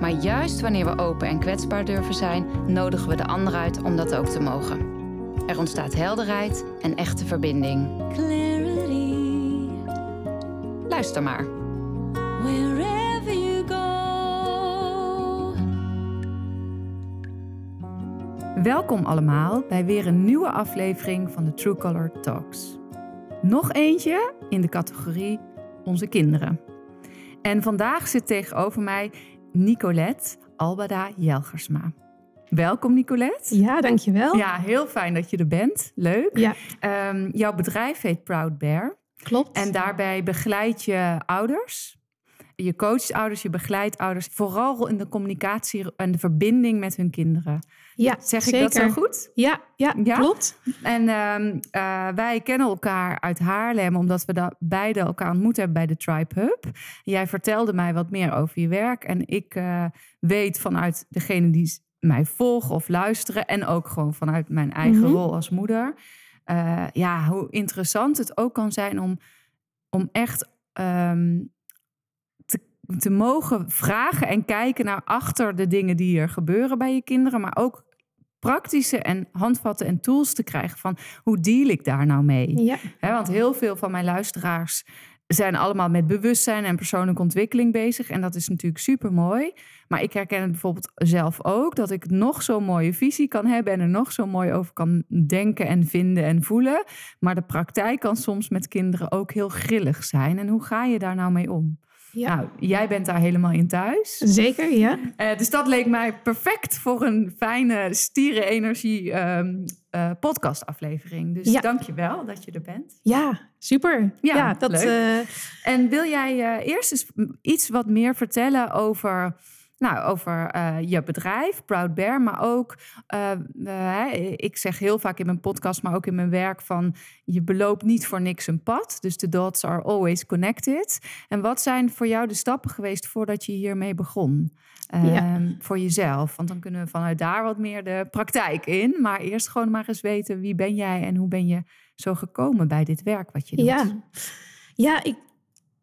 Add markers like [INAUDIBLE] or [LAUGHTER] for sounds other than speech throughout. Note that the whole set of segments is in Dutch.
Maar juist wanneer we open en kwetsbaar durven zijn, nodigen we de ander uit om dat ook te mogen. Er ontstaat helderheid en echte verbinding. Clarity, Luister maar. wherever you go. Welkom allemaal bij weer een nieuwe aflevering van de True Color Talks. Nog eentje in de categorie Onze Kinderen. En vandaag zit tegenover mij Nicolette Albada Jelgersma. Welkom Nicolette. Ja, dankjewel. Ja, heel fijn dat je er bent. Leuk. Ja, Ehm, jouw bedrijf heet Proud Bear. klopt. En daarbij begeleid je ouders. Je coacht ouders, je begeleidt ouders. Vooral in de communicatie en de verbinding met hun kinderen. Ja, Zeg ik zeker. dat zo goed? Ja, ja, Ja? klopt. En ehm, eh, wij kennen elkaar uit Haarlem, omdat we da- beide elkaar ontmoet hebben bij de Tribe Hub. Jij vertelde mij wat meer over je werk. En ik eh, weet vanuit degene die mij volgen of luisteren, en ook gewoon vanuit mijn eigen Mhm. rol als moeder. eh, ja, hoe interessant het ook kan zijn om, om echt ehm, te, mogen vragen en kijken naar achter de dingen die er gebeuren bij je kinderen, maar ook praktische en handvatten en tools te krijgen van hoe deal ik daar nou mee? Ja, want heel veel van mijn luisteraars zijn allemaal met bewustzijn en persoonlijke ontwikkeling bezig. En dat is natuurlijk super mooi. Maar ik herken het bijvoorbeeld zelf ook dat ik nog zo'n mooie visie kan hebben en er nog zo mooi over kan denken en vinden en voelen. Maar de praktijk kan soms met kinderen ook heel grillig zijn. En hoe ga je daar nou mee om? Ja. Nou, jij bent daar helemaal in thuis. zeker, ja. Eh, dus dat leek mij perfect voor een fijne stierenenergie ehm eh podcastaflevering. Dus Ja. dank je wel dat je er bent. Ja, super. Ja, Ja, dat... leuk. eh, En wil jij eerst eens iets wat meer vertellen over, nou, over eh, je bedrijf, Proud Bear, maar ook, eh, ik zeg heel vaak in mijn podcast, maar ook in mijn werk van, je beloopt niet voor niks een pad, dus de dots are always connected. En wat zijn voor jou de stappen geweest voordat je hiermee begon? Ja. Ehm, Voor jezelf, want dan kunnen we vanuit daar wat meer de praktijk in. Maar eerst gewoon maar eens weten wie ben jij en hoe ben je zo gekomen bij dit werk wat je doet. ja. Ja, ik...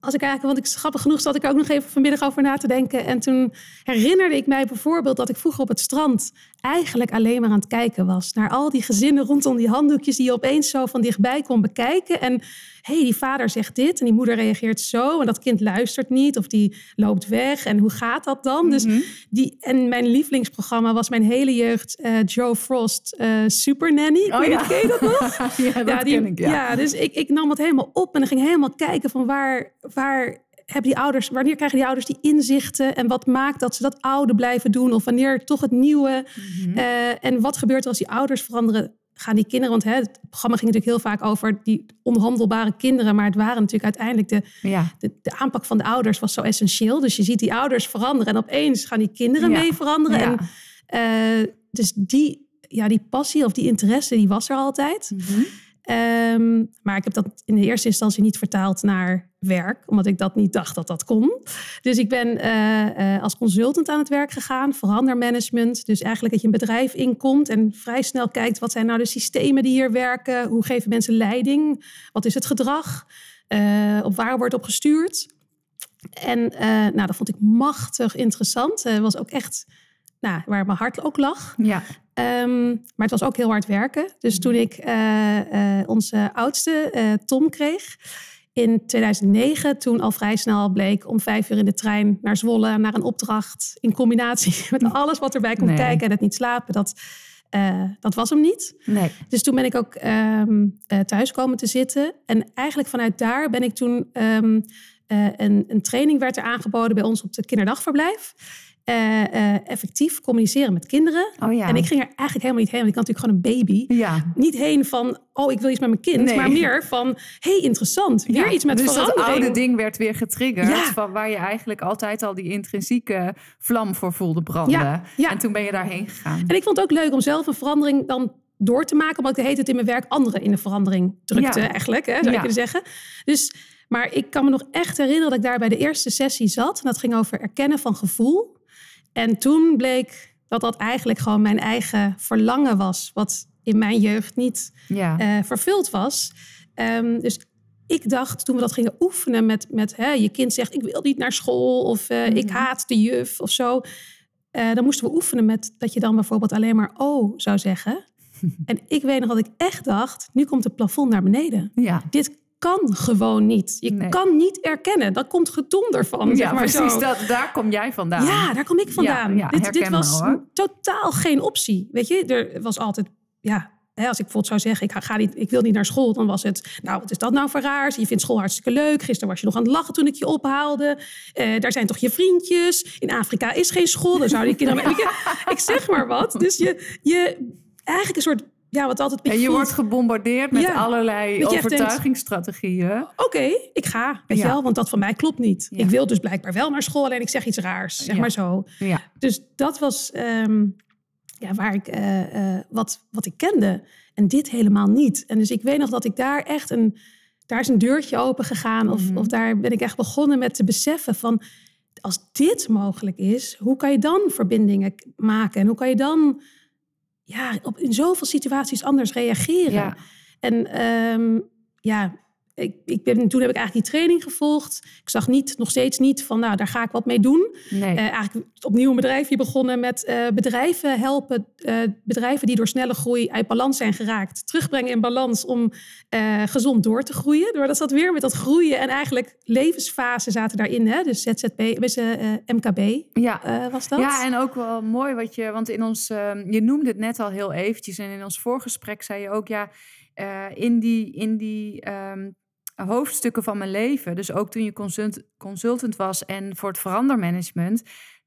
Als ik eigenlijk, want ik grappig genoeg zat ik ook nog even vanmiddag over na te denken. En toen herinnerde ik mij bijvoorbeeld dat ik vroeger op het strand eigenlijk alleen maar aan het kijken was. Naar al die gezinnen rondom die handdoekjes die je opeens zo van dichtbij kon bekijken. En hé, hey, die vader zegt dit en die moeder reageert zo. En dat kind luistert niet of die loopt weg. En hoe gaat dat dan? Dus Mhm. die, en mijn lievelingsprogramma was mijn hele jeugd eh, Joe Frost eh, Super Nanny. Oh ja. ken je dat nog? [LAUGHS] ja, dat die, ken ik, ja. dus ik, ik nam het helemaal op en ging helemaal kijken van waar, waar hebben die ouders, wanneer krijgen die ouders die inzichten en wat maakt dat ze dat oude blijven doen of wanneer toch het nieuwe Mhm. Eh, en wat gebeurt er als die ouders veranderen? Gaan die kinderen, want hè, het programma ging natuurlijk heel vaak over die onhandelbare kinderen, maar het waren natuurlijk uiteindelijk de, Ja. de, de aanpak van de ouders was zo essentieel. Dus je ziet die ouders veranderen en opeens gaan die kinderen Ja. mee veranderen. Ja. En, eh, dus die, ja, die passie of die interesse, die was er altijd. Mhm. Ehm, maar ik heb dat in de eerste instantie niet vertaald naar werk, omdat ik dat niet dacht dat dat kon. Dus ik ben eh, eh, als consultant aan het werk gegaan, verandermanagement. Dus eigenlijk dat je een bedrijf inkomt en vrij snel kijkt wat zijn nou de systemen die hier werken, hoe geven mensen leiding, wat is het gedrag, eh, op waar wordt op gestuurd. En nou, dat vond ik machtig interessant. Het was ook echt nou, waar mijn hart ook lag. Ja. Ehm, maar het was ook heel hard werken. Dus toen ik eh, eh, onze oudste, eh, Tom, kreeg in 2009, toen al vrij snel bleek om vijf uur in de trein naar Zwolle, naar een opdracht, in combinatie [LAUGHS] met alles wat erbij komt Nee. kijken en het niet slapen, dat, dat was hem niet. Nee. Dus toen ben ik ook eh, thuis komen te zitten. En eigenlijk vanuit daar ben ik toen... ehm, eh, een, een training werd er aangeboden bij ons op het kinderdagverblijf. Eh, eh, effectief communiceren met kinderen. Oh ja. En ik ging er eigenlijk helemaal niet heen, want ik had natuurlijk gewoon een baby. Ja. Niet heen van, oh, ik wil iets met mijn kind. Nee. Maar meer van, hey, interessant. Weer Ja, iets met dus verandering. dat oude ding werd weer getriggerd. Van waar je eigenlijk altijd al die intrinsieke vlam voor voelde branden. En toen ben je daarheen gegaan. En ik vond het ook leuk om zelf een verandering dan door te maken. Omdat ik de hele tijd in mijn werk anderen in de verandering drukte eigenlijk. Hè, zou je kunnen zeggen. Dus, maar ik kan me nog echt herinneren dat ik daar bij de eerste sessie zat. En dat ging over erkennen van gevoel. En toen bleek dat dat eigenlijk gewoon mijn eigen verlangen was. Wat in mijn jeugd niet Ja. eh, vervuld was. Ehm, dus ik dacht toen we dat gingen oefenen met, met hè, je kind zegt ik wil niet naar school of eh, ik Mhm. haat de juf of zo. Eh, dan moesten we oefenen met dat je dan bijvoorbeeld alleen maar oh zou zeggen. [LAUGHS] en ik weet nog dat ik echt dacht, nu komt het plafond naar beneden. ja. Dit kan gewoon niet. Je Nee. kan niet erkennen. Dat komt gedonder van. zeg Ja, maar precies. zo. Dat, daar kom jij vandaan. Ja, daar kom ik vandaan. ja, dit, dit was hoor. totaal geen optie. Weet je, er was altijd, ja, hè, als ik bijvoorbeeld zou zeggen, ik, ga, niet, ik wil niet naar school, dan was het, nou, wat is dat nou voor raars? Je vindt school hartstikke leuk. Gisteren was je nog aan het lachen toen ik je ophaalde. Eh, daar zijn toch je vriendjes? In Afrika is geen school, dan zou die kinderen. Je, ik zeg maar wat. Dus je, je eigenlijk een soort, ja, wat altijd. En je voelt, wordt gebombardeerd met Ja. allerlei overtuigingsstrategieën. Oké, ik ga, weet je Ja. wel, want dat van mij klopt niet. Ja. Ik wil dus blijkbaar wel naar school, alleen ik zeg iets raars, zeg maar zo. Ja. Dus dat was ehm, ja, waar ik, eh, eh, wat, wat ik kende. En dit helemaal niet. En dus ik weet nog dat ik daar echt een... Daar is een deurtje open gegaan. Of, Mhm. of daar ben ik echt begonnen met te beseffen van... Als dit mogelijk is, hoe kan je dan verbindingen maken? En hoe kan je dan ja, op, in zoveel situaties anders reageren? Ja. En ehm, ja, ik, ik ben, toen heb ik eigenlijk die training gevolgd. Ik zag niet, nog steeds niet van, nou, daar ga ik wat mee doen. Nee. Eh, eigenlijk opnieuw een bedrijfje begonnen met eh, bedrijven helpen. eh, bedrijven die door snelle groei uit balans zijn geraakt. Terugbrengen in balans om gezond door te groeien. Maar dat zat weer met dat groeien. En eigenlijk levensfasen zaten daarin. Hè? Dus ZZP, dus, MKB ja. was dat. Ja, en ook wel mooi wat je, want in ons, ehm, je noemde het net al heel eventjes en in ons voorgesprek zei je ook, ja, in die, in die ehm, hoofdstukken van mijn leven, dus ook toen je consult, consultant was en voor het verandermanagement,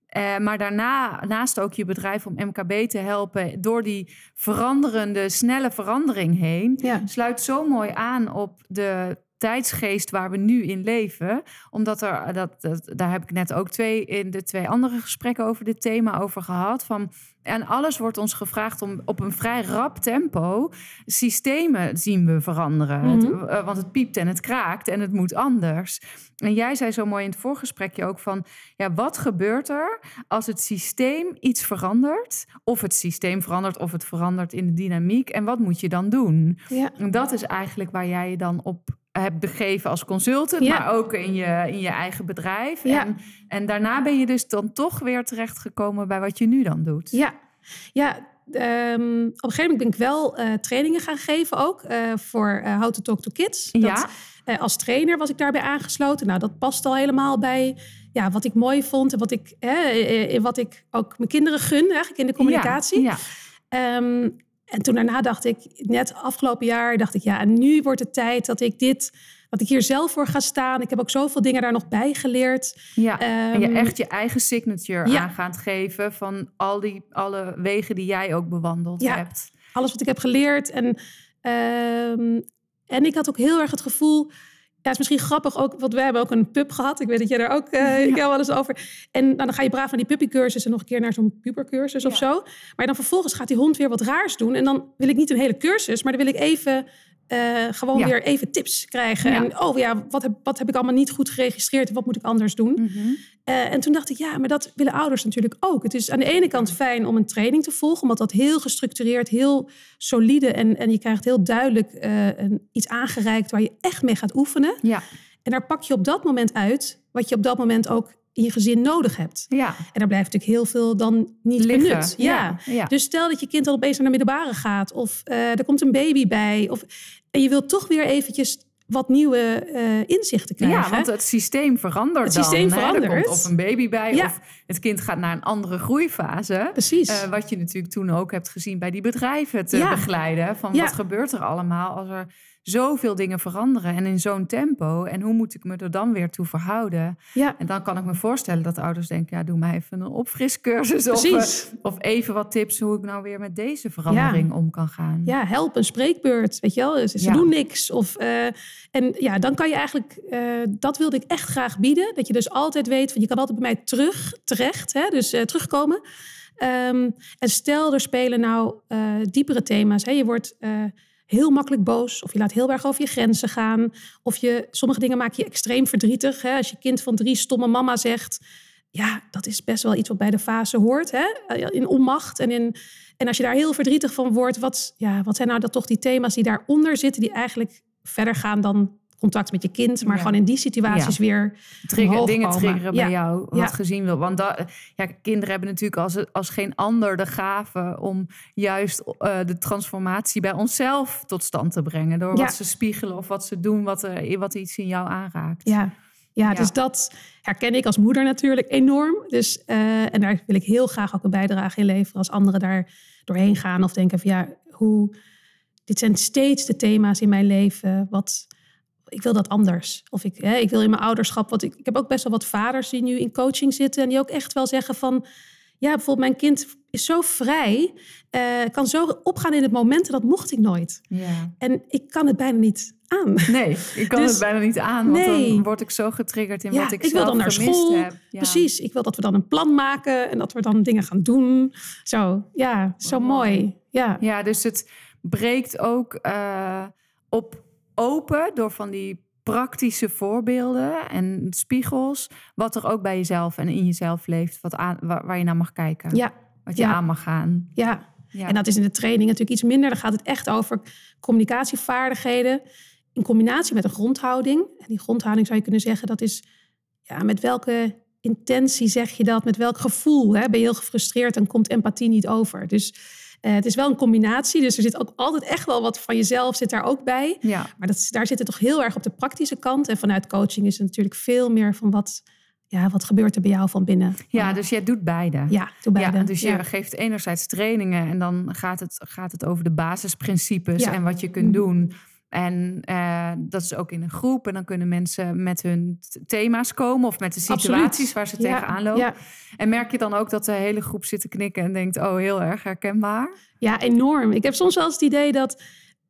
eh, maar daarna, naast ook je bedrijf om MKB te helpen door die veranderende, snelle verandering heen, Ja. sluit zo mooi aan op de tijdsgeest waar we nu in leven. Omdat er, dat, dat, daar heb ik net ook twee in de twee andere gesprekken over dit thema over gehad. Van, en alles wordt ons gevraagd om op een vrij rap tempo systemen zien we veranderen. Het- Mhm. eh, want het piept en het kraakt en het moet anders. En jij zei zo mooi in het voorgesprekje ook van... ja, wat gebeurt er als het systeem iets verandert? Of het systeem verandert of het verandert in de dynamiek. En wat moet je dan doen? Ja. En dat is eigenlijk waar jij je dan op hebt begeven als consultant, Ja. maar ook in je, in je eigen bedrijf. Ja. En, en daarna ben je dus dan toch weer terechtgekomen bij wat je nu dan doet. Ja, ja ehm, op een gegeven moment ben ik wel eh, trainingen gaan geven ook eh, voor eh How to Talk to Kids. Dat, Ja. als trainer was ik daarbij aangesloten. Nou, dat past al helemaal bij ja, wat ik mooi vond en wat ik, wat ik ook mijn kinderen gun eigenlijk in de communicatie. Ja, Ehm, en toen daarna dacht ik, net afgelopen jaar dacht ik, ja, en nu wordt het tijd dat ik dit, dat ik hier zelf voor ga staan. Ik heb ook zoveel dingen daar nog bij geleerd. ja. en je Ehm, echt je eigen signature ja. aan gaat geven van al die alle wegen die jij ook bewandeld Ja. hebt. alles wat ik heb geleerd. En, ehm, en ik had ook heel erg het gevoel. Ja, het is misschien grappig ook, want wij hebben ook een pub gehad. Ik weet dat jij daar ook ik heb wel eens over. En nou, dan ga je braaf naar die puppycursus en nog een keer naar zo'n pubercursus of Ja. zo. Maar dan vervolgens gaat die hond weer wat raars doen. En dan wil ik niet een hele cursus, maar dan wil ik even eh, gewoon Ja. weer even tips krijgen. Ja. En oh ja, wat heb, wat heb ik allemaal niet goed geregistreerd? en Wat moet ik anders doen? Mhm. Eh, en toen dacht ik, ja, maar dat willen ouders natuurlijk ook. Het is aan de ene kant fijn om een training te volgen, omdat dat heel gestructureerd, heel solide en, en je krijgt heel duidelijk eh, een, iets aangereikt waar je echt mee gaat oefenen. Ja, En daar pak je op dat moment uit wat je op dat moment ook in je gezin nodig hebt. ja. En daar blijft natuurlijk heel veel dan niet Liggen. benut. Ja. Ja, ja. Dus stel dat je kind al opeens naar de middelbare gaat of eh, er komt een baby bij. Of, en je wilt toch weer eventjes wat nieuwe eh, inzichten krijgen. Ja, want het systeem verandert Het systeem. Er verandert. komt of een baby bij Ja. of het kind gaat naar een andere groeifase. Precies. Eh, wat je natuurlijk toen ook hebt gezien bij die bedrijven te Ja. begeleiden. Van Ja. wat gebeurt er allemaal als er zoveel dingen veranderen en in zo'n tempo. En hoe moet ik me er dan weer toe verhouden? Ja, En dan kan ik me voorstellen dat ouders denken, ja, doe mij even een opfriscursus. Of, eh, of even wat tips hoe ik nou weer met deze verandering om kan gaan. ja, help, een spreekbeurt, weet je wel. Ze, Ja. doen niks. Of, eh, en ja, dan kan je eigenlijk, eh, dat wilde ik echt graag bieden. Dat je dus altijd weet, van je kan altijd bij mij terug, terecht, hè, dus terugkomen. Ehm, en stel, er spelen nou diepere thema's. Hè. Je wordt heel makkelijk boos. Of je laat heel erg over je grenzen gaan. Of je, sommige dingen maken je extreem verdrietig. Hè. Als je kind van drie stomme mama zegt... Ja, dat is best wel iets wat bij de fase hoort. Hè? In onmacht en in... En als je daar heel verdrietig van wordt, wat, ja, wat zijn nou dan toch die thema's die daaronder zitten, die eigenlijk verder gaan dan contact met je kind, maar Ja. gewoon in die situaties weer Trigger, dingen komen. triggeren bij jou, wat gezien wil. Want dat, ja, kinderen hebben natuurlijk als, als geen ander de gave om juist eh, de transformatie bij onszelf tot stand te brengen. Door wat ze spiegelen of wat ze doen, wat, er, wat iets in jou aanraakt. Ja. Ja, Ja. dus dat herken ik als moeder natuurlijk enorm. Dus, eh, en daar wil ik heel graag ook een bijdrage in leveren als anderen daar doorheen gaan of denken van ja, hoe, dit zijn steeds de thema's in mijn leven. Wat, ik wil dat anders. Of ik, hè, ik wil in mijn ouderschap. Wat ik, ik heb ook best wel wat vaders die nu in coaching zitten en die ook echt wel zeggen van ja, bijvoorbeeld mijn kind is zo vrij, eh, kan zo opgaan in het moment en dat mocht ik nooit. Ja. En ik kan het bijna niet aan. Nee, ik kan Dus- het bijna niet aan, want Nee. dan word ik zo getriggerd in Ja, wat ik, ik wil dan naar gemist school. heb. Ja. Precies, ik wil dat we dan een plan maken en dat we dan dingen gaan doen. Zo, ja, zo mooi. Ja, Ja, dus het breekt ook eh, op open door van die praktische voorbeelden en spiegels, wat er ook bij jezelf en in jezelf leeft, wat aan, waar, waar je naar mag kijken, ja, wat je ja. aan mag gaan. ja. Ja. En dat is in de training natuurlijk iets minder. Dan gaat het echt over communicatievaardigheden in combinatie met een grondhouding. En die grondhouding zou je kunnen zeggen, dat is ja, met welke intentie zeg je dat, met welk gevoel. Hè? Ben je heel gefrustreerd, dan komt empathie niet over. Dus eh, het is wel een combinatie. Dus er zit ook altijd echt wel wat van jezelf zit daar ook bij. ja. Maar dat, daar zit het toch heel erg op de praktische kant. En vanuit coaching is het natuurlijk veel meer van wat, ja, wat gebeurt er bij jou van binnen. ja, dus jij doet beide. ja, doe beide. Ja, dus je Ja. geeft enerzijds trainingen en dan gaat het, gaat het over de basisprincipes Ja. en wat je kunt doen. En eh, dat is ook in een groep. En dan kunnen mensen met hun thema's komen of met de situaties Absoluut. waar ze Ja, tegenaan lopen. Ja, En merk je dan ook dat de hele groep zit te knikken en denkt: Oh, heel erg herkenbaar. ja, enorm. Ik heb soms wel eens het idee dat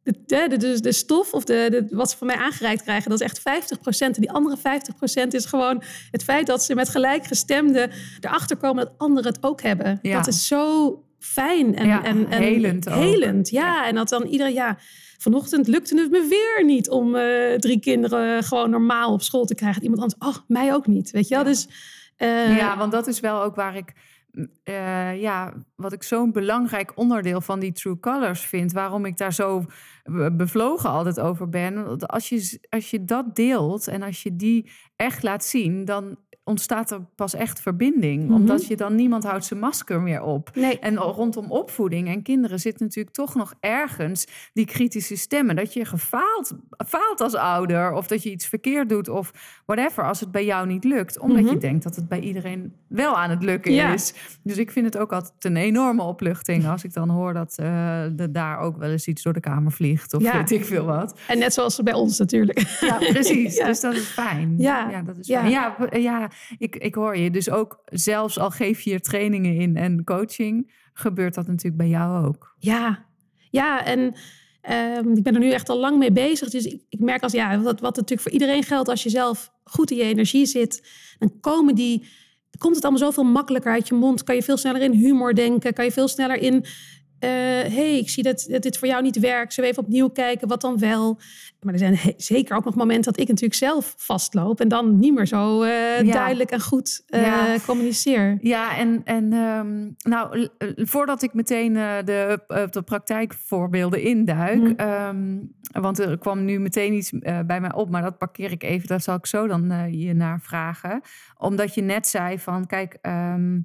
de, de, de, de stof of de, wat ze van mij aangereikt krijgen, dat is echt 50%. En die andere 50% is gewoon het feit dat ze met gelijkgestemden erachter komen dat anderen het ook hebben. Ja. Dat is zo fijn en, Ja, en, en helend ja. En dat dan iedereen, ja, vanochtend lukte het me weer niet om eh, drie kinderen gewoon normaal op school te krijgen. Iemand anders, oh, mij ook niet, weet je wel? Ja. Dus eh, ja, want dat is wel ook waar ik. mm, eh, ja, wat ik zo'n belangrijk onderdeel van die True Colors vind. Waarom ik daar zo bevlogen altijd over ben. Als je, als je dat deelt en als je die echt laat zien, dan ontstaat er pas echt verbinding. Mhm. Omdat je dan niemand houdt zijn masker meer op. nee, En rondom opvoeding en kinderen zit natuurlijk toch nog ergens die kritische stemmen. Dat je gefaald faalt als ouder of dat je iets verkeerd doet of whatever als het bij jou niet lukt. Omdat Mhm. je denkt dat het bij iedereen wel aan het lukken Ja. is. Dus ik vind het ook altijd een enorme opluchting als ik dan hoor dat uh, er daar ook wel eens iets door de kamer vliegt of Ja. weet ik veel wat. en net zoals bij ons natuurlijk. Ja, precies. [LAUGHS] Ja. Dus dat is fijn. Ja. dat is Ja. fijn. Ja, ja ik, ik hoor je. Dus ook zelfs al geef je hier trainingen in en coaching, gebeurt dat natuurlijk bij jou ook. Ja, ja en ehm, ik ben er nu echt al lang mee bezig. Dus ik, ik merk als ja, wat, wat natuurlijk voor iedereen geldt, als je zelf goed in je energie zit, dan komen die, komt het allemaal zoveel makkelijker uit je mond. Kan je veel sneller in humor denken, kan je veel sneller in. Eh, hey, ik zie dat, dat dit voor jou niet werkt. Zullen we even opnieuw kijken wat dan wel? Maar er zijn zeker ook nog momenten dat ik natuurlijk zelf vastloop en dan niet meer zo eh, Ja. duidelijk en goed eh, Ja. communiceer. Ja, en, en ehm, nou, voordat ik meteen de, de praktijkvoorbeelden induik, Mhm. ehm, want er kwam nu meteen iets bij mij op, maar dat parkeer ik even, daar zal ik zo dan je naar vragen. Omdat je net zei van, kijk, ehm,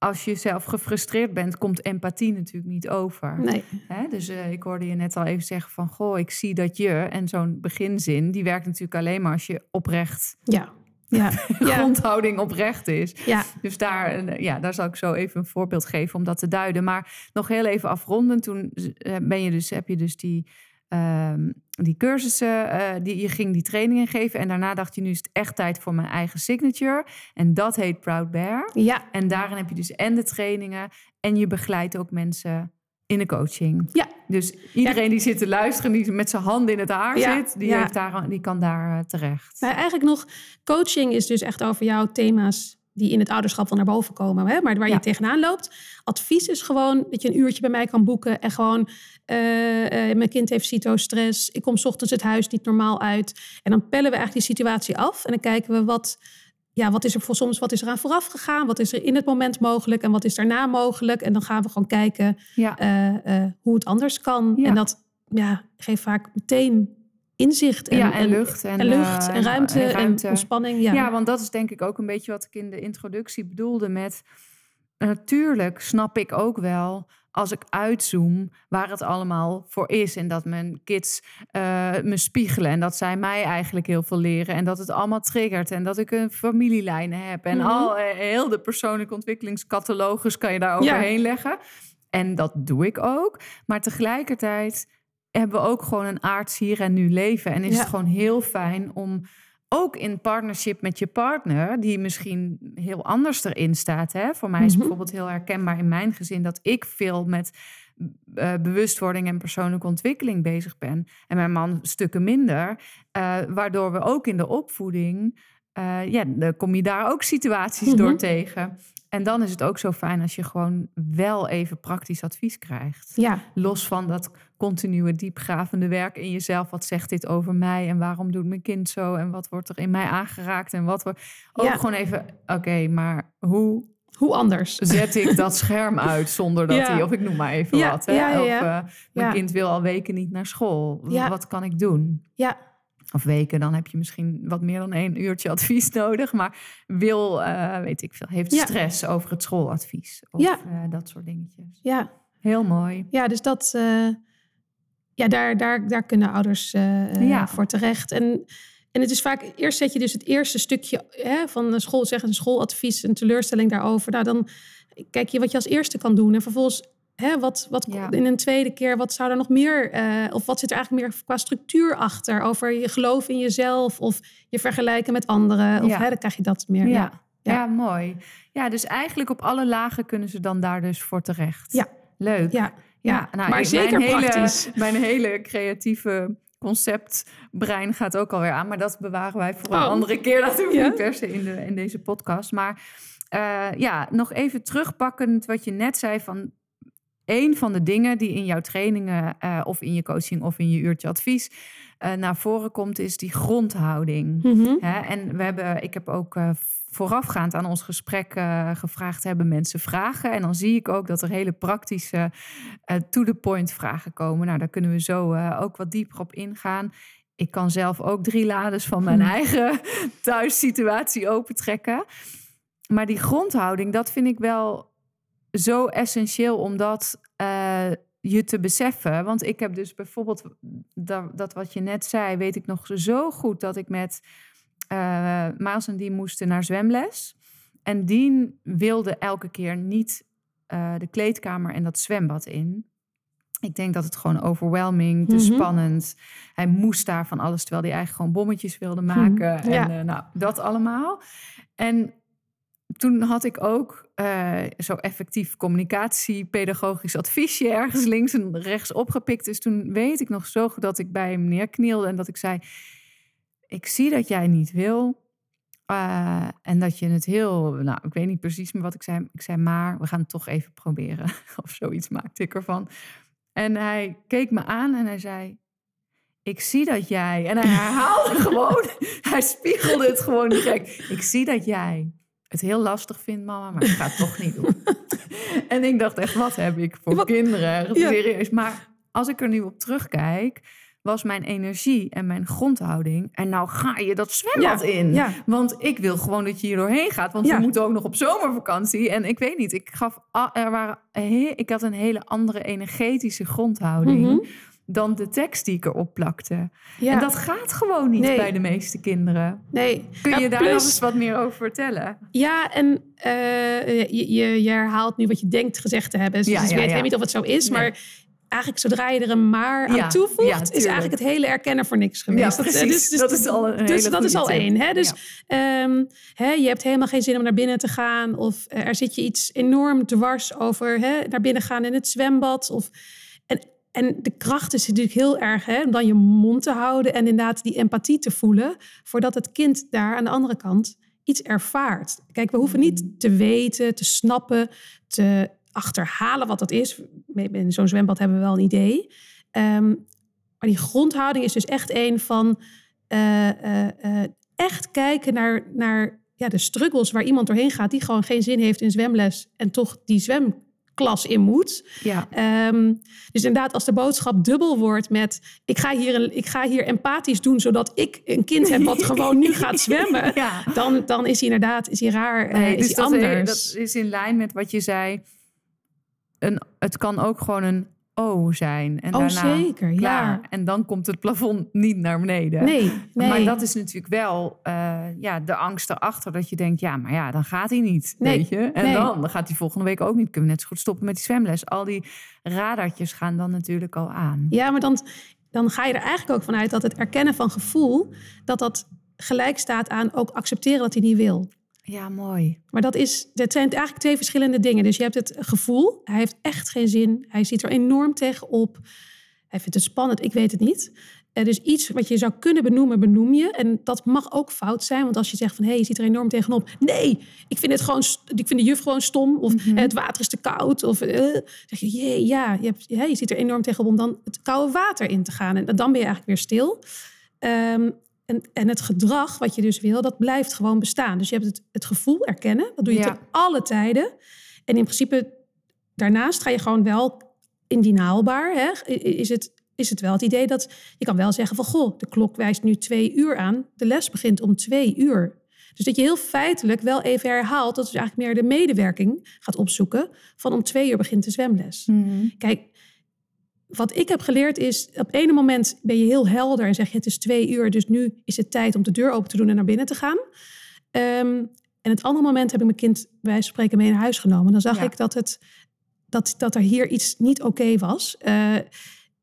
als je zelf gefrustreerd bent, komt empathie natuurlijk niet over. Nee. Hè? Dus eh, ik hoorde je net al even zeggen van, goh, ik zie dat je, en zo'n beginzin, die werkt natuurlijk alleen maar als je oprecht, Ja. Ja. [LAUGHS] grondhouding oprecht is. ja. Dus daar, eh, ja, daar zal ik zo even een voorbeeld geven om dat te duiden. Maar nog heel even afronden. Toen eh, ben je dus, heb je dus die ehm, die cursussen, eh, die, je ging die trainingen geven. En daarna dacht je, nu is het echt tijd voor mijn eigen signature. En dat heet Proud Bear. Ja, En daarin heb je dus en de trainingen en je begeleidt ook mensen in de coaching. ja, Dus iedereen die zit te luisteren, die met zijn handen in het haar Ja, zit, die, ja. heeft daar, die kan daar eh, terecht. Nou, eigenlijk nog, coaching is dus echt over jouw thema's die in het ouderschap wel naar boven komen, hè, maar waar Ja. je tegenaan loopt. Advies is gewoon dat je een uurtje bij mij kan boeken en gewoon, eh, eh, mijn kind heeft cytostress, ik kom 's ochtends het huis niet normaal uit. En dan pellen we eigenlijk die situatie af en dan kijken we wat, ja, wat is er voor soms, wat is er aan vooraf gegaan, wat is er in het moment mogelijk en wat is daarna mogelijk. En dan gaan we gewoon kijken Ja. eh, hoe het anders kan. Ja. En dat ja, geeft vaak meteen inzicht en, ja, en, lucht. En, en lucht eh, en ruimte en, ruimte. ontspanning. Ja. Ja. want dat is denk ik ook een beetje wat ik in de introductie bedoelde met... Natuurlijk snap ik ook wel als ik uitzoom waar het allemaal voor is. En dat mijn kids eh, me spiegelen. En dat zij mij eigenlijk heel veel leren. En dat het allemaal triggert. En dat ik een familielijnen heb. En Mhm. al eh, heel de persoonlijke ontwikkelingscatalogus kan je daar overheen leggen. En dat doe ik ook. Maar tegelijkertijd hebben we ook gewoon een aards hier en nu leven. En is Ja. het gewoon heel fijn om ook in partnership met je partner, die misschien heel anders erin staat. Hè? Voor mij is Mhm. bijvoorbeeld heel herkenbaar in mijn gezin dat ik veel met eh, bewustwording en persoonlijke ontwikkeling bezig ben. En mijn man stukken minder. eh, waardoor we ook in de opvoeding, eh, ja, dan kom je daar ook situaties Mhm. door tegen. En dan is het ook zo fijn als je gewoon wel even praktisch advies krijgt. ja, Los van dat continue diepgravende werk in jezelf. Wat zegt dit over mij en waarom doet mijn kind zo? En wat wordt er in mij aangeraakt? En wat wordt. Ook Ja. gewoon even, oké, maar hoe hoe anders? zet ik dat [LAUGHS] scherm uit zonder dat Ja. hij, of ik noem maar even wat. Hè? Of eh, mijn kind wil al weken niet naar school. Ja. Wat kan ik doen? Ja, Of weken, dan heb je misschien wat meer dan één uurtje [LAUGHS] advies nodig. Maar wil, eh, weet ik veel, heeft Ja. stress over het schooladvies. Of Ja. eh, dat soort dingetjes. ja, Heel mooi. ja, dus dat, eh, ja, daar, daar, daar kunnen ouders Ja. voor terecht. En, en het is vaak, eerst zet je dus het eerste stukje hè, van de school, zeggen een schooladvies, een teleurstelling daarover. Nou, dan kijk je wat je als eerste kan doen. En vervolgens, hè, wat, wat Ja. in een tweede keer, wat zou er nog meer, eh, of wat zit er eigenlijk meer qua structuur achter? Over je geloof in jezelf of je vergelijken met anderen. Of Ja. hè, dan krijg je dat meer. Ja. Ja. Mooi. Ja, dus eigenlijk op alle lagen kunnen ze dan daar dus voor terecht. Ja. Leuk. Ja. Ja, nou, maar zeker mijn hele, praktisch. [LAUGHS] Mijn hele creatieve conceptbrein gaat ook alweer aan. Maar dat bewaren wij voor een Oh. andere keer. Dat doen we Ja? niet per se in, de, in deze podcast. Maar eh, ja, nog even terugpakkend wat je net zei van... Een van de dingen die in jouw trainingen eh, of in je coaching of in je uurtje advies eh, naar voren komt, is die grondhouding. Mhm. Hè, en we hebben, ik heb ook eh, voorafgaand aan ons gesprek gevraagd: hebben mensen vragen? En dan zie ik ook dat er hele praktische, to-the-point vragen komen. Nou, daar kunnen we zo ook wat dieper op ingaan. Ik kan zelf ook drie lades van mijn Hmm. eigen [LAUGHS] thuissituatie opentrekken. Maar die grondhouding, dat vind ik wel zo essentieel, omdat eh, je te beseffen. Want ik heb dus bijvoorbeeld dat, dat wat je net zei, weet ik nog zo goed dat ik met eh Maas en die moesten naar zwemles. En die wilde elke keer niet eh, de kleedkamer en dat zwembad in. Ik denk dat het gewoon overwhelming, te Mhm. spannend. Hij moest daar van alles, terwijl hij eigenlijk gewoon bommetjes wilde maken. Mhm, ja. En nou, dat allemaal. En toen had ik ook eh, zo effectief communicatie, pedagogisch adviesje ergens links en rechts opgepikt. Dus toen weet ik nog zo dat ik bij hem neerknielde en dat ik zei: Ik zie dat jij niet wil. eh, en dat je het heel, nou, ik weet niet precies meer wat ik zei. Ik zei, maar we gaan het toch even proberen. [LAUGHS] Of zoiets maakte ik ervan. En hij keek me aan en hij zei: Ik zie dat jij. En hij herhaalde [LAUGHS] gewoon, hij spiegelde het gewoon direct. Ik zie dat jij het heel lastig vindt, mama, maar ik ga het toch niet doen. [LAUGHS] en ik dacht echt, wat heb ik voor Wat- kinderen? Ja. Serieus. Maar als ik er nu op terugkijk, was mijn energie en mijn grondhouding. En nou ga je dat zwembad Ja, in. ja. Want ik wil gewoon dat je hier doorheen gaat. Want Ja. we moeten ook nog op zomervakantie. En ik weet niet, ik gaf, er waren, ik had een hele andere energetische grondhouding. Mhm. Dan de tekst die ik erop plakte. Ja. En dat gaat gewoon niet Nee. bij de meeste kinderen. nee. Kun Ja, je daar plus- nog eens wat meer over vertellen? Ja, en eh, je, je, je herhaalt nu wat je denkt gezegd te hebben. Dus Ja, ik ja, weet ja. niet of het zo is. Nee. Maar eigenlijk zodra je er een maar Ja, aan toevoegt, ja, is eigenlijk het hele erkennen voor niks geweest. Ja, Dat, eh, precies. Dat is al een dus dat is al tip. één. Hè? Dus ehm, hè, je hebt helemaal geen zin om naar binnen te gaan. Of eh, er zit je iets enorm dwars over hè, naar binnen gaan in het zwembad. Of, en, de kracht is natuurlijk heel erg hè, om dan je mond te houden en inderdaad die empathie te voelen. Voordat het kind daar aan de andere kant iets ervaart. Kijk, we hoeven niet te weten, te snappen, te achterhalen wat dat is. In zo'n zwembad hebben we wel een idee. Ehm, maar die grondhouding is dus echt een van eh, eh, eh, echt kijken naar, naar ja, de struggles waar iemand doorheen gaat, die gewoon geen zin heeft in zwemles en toch die zwemklas in moet. Ja. Ehm, dus inderdaad, als de boodschap dubbel wordt met ik ga hier, een, ik ga hier empathisch doen, zodat ik een kind heb wat [LAUGHS] gewoon nu gaat zwemmen, Ja. dan, dan is hij inderdaad is hij raar, eh, is dus hij dat, anders. dat is in lijn met wat je zei. Een, het kan ook gewoon een O zijn. En Oh, daarna zeker, klaar. ja. En dan komt het plafond niet naar beneden. Nee, nee. Maar dat is natuurlijk wel eh, ja, de angst erachter. Dat je denkt, ja, maar ja, dan gaat hij niet. Nee, Weet je? En nee. dan, dan gaat hij volgende week ook niet. Kunnen we net zo goed stoppen met die zwemles. Al die radartjes gaan dan natuurlijk al aan. Ja, maar dan, dan ga je er eigenlijk ook vanuit dat het erkennen van gevoel, dat dat gelijk staat aan ook accepteren dat hij niet wil. Ja, mooi. Maar dat, is, dat zijn eigenlijk twee verschillende dingen. Dus je hebt het gevoel, hij heeft echt geen zin. Hij ziet er enorm tegenop. Hij vindt het spannend, ik weet het niet. Eh, dus iets wat je zou kunnen benoemen, benoem je. En dat mag ook fout zijn. Want als je zegt van, hé, hey, je ziet er enorm tegenop. Nee, ik vind, het gewoon, ik vind de juf gewoon stom. Of Mhm. het water is te koud. Of eh, zeg je, jee, ja, je, hebt, ja, je ziet er enorm tegenop om dan het koude water in te gaan. En dan ben je eigenlijk weer stil. Ehm, en, en het gedrag wat je dus wil, dat blijft gewoon bestaan. Dus je hebt het, het gevoel erkennen. Dat doe je Ja. alle tijden. En in principe, daarnaast ga je gewoon wel indinaalbaar. Hè? Is, het, is het wel het idee dat je kan wel zeggen van... goh, de klok wijst nu twee uur aan. De les begint om twee uur. Dus dat je heel feitelijk wel even herhaalt... dat is eigenlijk meer de medewerking gaat opzoeken... van om twee uur begint de zwemles. Kijk, wat ik heb geleerd is, op ene moment ben je heel helder en zeg je het is twee uur, dus nu is het tijd om de deur open te doen en naar binnen te gaan. Ehm, en het andere moment heb ik mijn kind bij wijze van spreken mee naar huis genomen. Dan zag Ja. ik dat, het, dat, dat er hier iets niet oké was. Eh,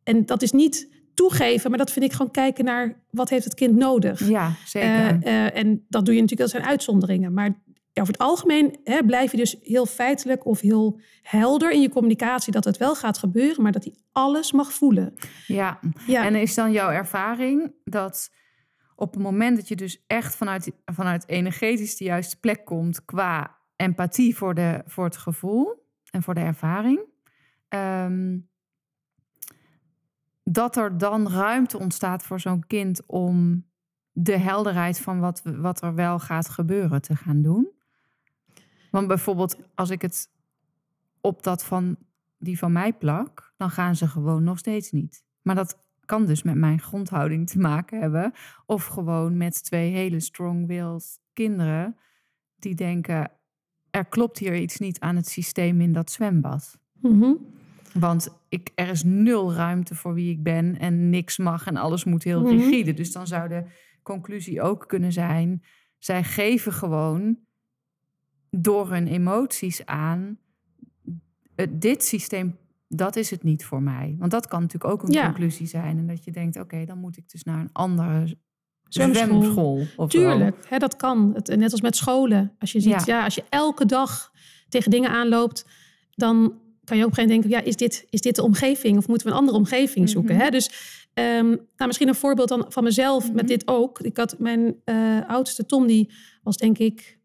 en dat is niet toegeven, maar dat vind ik gewoon kijken naar wat heeft het kind nodig. Ja, zeker. Eh, eh, en dat doe je natuurlijk, dat zijn uitzonderingen. Maar over het algemeen hè, blijf je dus heel feitelijk of heel helder in je communicatie dat het wel gaat gebeuren, maar dat hij alles mag voelen. ja. Ja, En is dan jouw ervaring dat op het moment dat je dus echt vanuit, vanuit energetisch de juiste plek komt qua empathie voor, de, voor het gevoel en voor de ervaring, ehm, dat er dan ruimte ontstaat voor zo'n kind om de helderheid van wat, wat er wel gaat gebeuren te gaan doen? Want bijvoorbeeld als ik het op dat van die van mij plak, dan gaan ze gewoon nog steeds niet. Maar dat kan dus met mijn grondhouding te maken hebben. Of gewoon met twee hele strong-willed kinderen die denken... er klopt hier iets niet aan het systeem in dat zwembad. Mhm. Want ik, er is nul ruimte voor wie ik ben en niks mag en alles moet heel Mhm. rigide. Dus dan zou de conclusie ook kunnen zijn... zij geven gewoon door hun emoties aan... het- dit systeem, dat is het niet voor mij. Want dat kan natuurlijk ook een Ja. conclusie zijn. En dat je denkt, oké, dan moet ik dus naar een andere Zwemschool. zwemschool. of. Tuurlijk, hè, dat kan. Het, net als met scholen. Als je ziet, Ja. ja. als je elke dag tegen dingen aanloopt, dan kan je ook op een gegeven moment denken, ja, is dit, is dit de omgeving of moeten we een andere omgeving zoeken? Mhm. Hè? Dus ehm, nou, misschien een voorbeeld dan van mezelf Mhm. met dit ook. Ik had mijn eh, oudste Tom, die was denk ik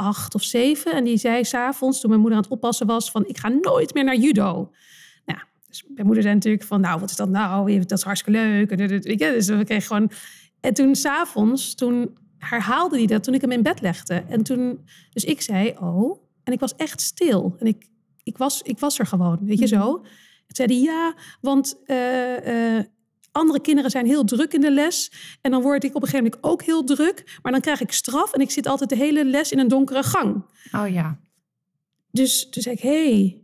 acht of zeven. En die zei s'avonds, toen mijn moeder aan het oppassen was, van ik ga nooit meer naar judo. Nou, dus mijn moeder zei natuurlijk van, nou, wat is dat nou? Dat is hartstikke leuk. En, dit- Dus we kregen gewoon... En toen s'avonds, toen herhaalde hij dat toen ik hem in bed legde. En toen, dus ik zei, oh. En ik was echt stil. En ik, ik, was, ik was er gewoon, weet je zo. Toen zei hij, ja, want eh, eh, andere kinderen zijn heel druk in de les. En dan word ik op een gegeven moment ook heel druk. Maar dan krijg ik straf en ik zit altijd de hele les in een donkere gang. Oh ja, Dus toen zei ik, hé, hey,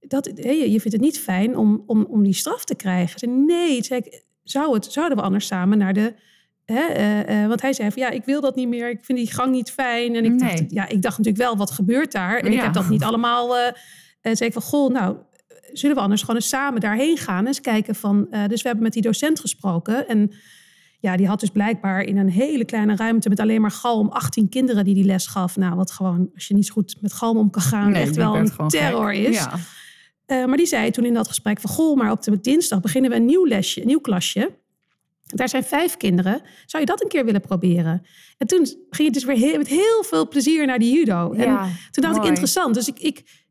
dat, hey, je vindt het niet fijn om, om, om die straf te krijgen. Zei, nee, zei ik, zou het, zouden we anders samen naar de... Hè, eh, eh, want hij zei van, ja, ik wil dat niet meer. Ik vind die gang niet fijn. En ik, Nee. dacht, ja, ik dacht natuurlijk wel, wat gebeurt daar? En ik heb dat niet allemaal... eh, zei ik van, goh, nou, zullen we anders gewoon eens samen daarheen gaan? En eens kijken van... eh, dus we hebben met die docent gesproken. En ja, die had dus blijkbaar in een hele kleine ruimte... met alleen maar galm 18 kinderen die die les gaf. Nou, wat gewoon, als je niet zo goed met galm om kan gaan... Nee, echt wel een terror gek. is. Ja. Eh, maar die zei toen in dat gesprek van... Goh, maar op de dinsdag beginnen we een nieuw lesje, een nieuw klasje. Daar zijn vijf kinderen. Zou je dat een keer willen proberen? En toen ging het dus weer heel, met heel veel plezier naar die judo. En Ja, toen dacht ik, interessant. Dus ik, ik,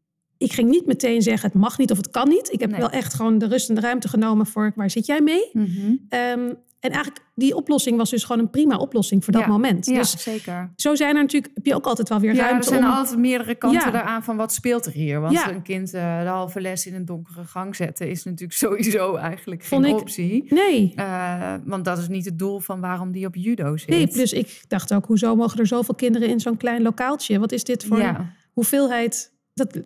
ik ging niet meteen zeggen, het mag niet of het kan niet. Ik heb Nee. wel echt gewoon de rust en de ruimte genomen voor... waar zit jij mee? Mhm. Ehm, en eigenlijk, die oplossing was dus gewoon een prima oplossing voor dat Ja, moment. Ja, Dus zeker. zo zijn er natuurlijk, heb je ook altijd wel weer Ja, er ruimte zijn om... altijd meerdere kanten Ja. eraan van wat speelt er hier. Want Ja. een kind eh, de halve les in een donkere gang zetten is natuurlijk [LAUGHS] sowieso eigenlijk Vond geen ik- optie. Nee, Eh, want dat is niet het doel van waarom die op judo zit. nee, plus ik dacht ook, hoezo mogen er zoveel kinderen in zo'n klein lokaaltje? Wat is dit voor hoeveelheid? Dat,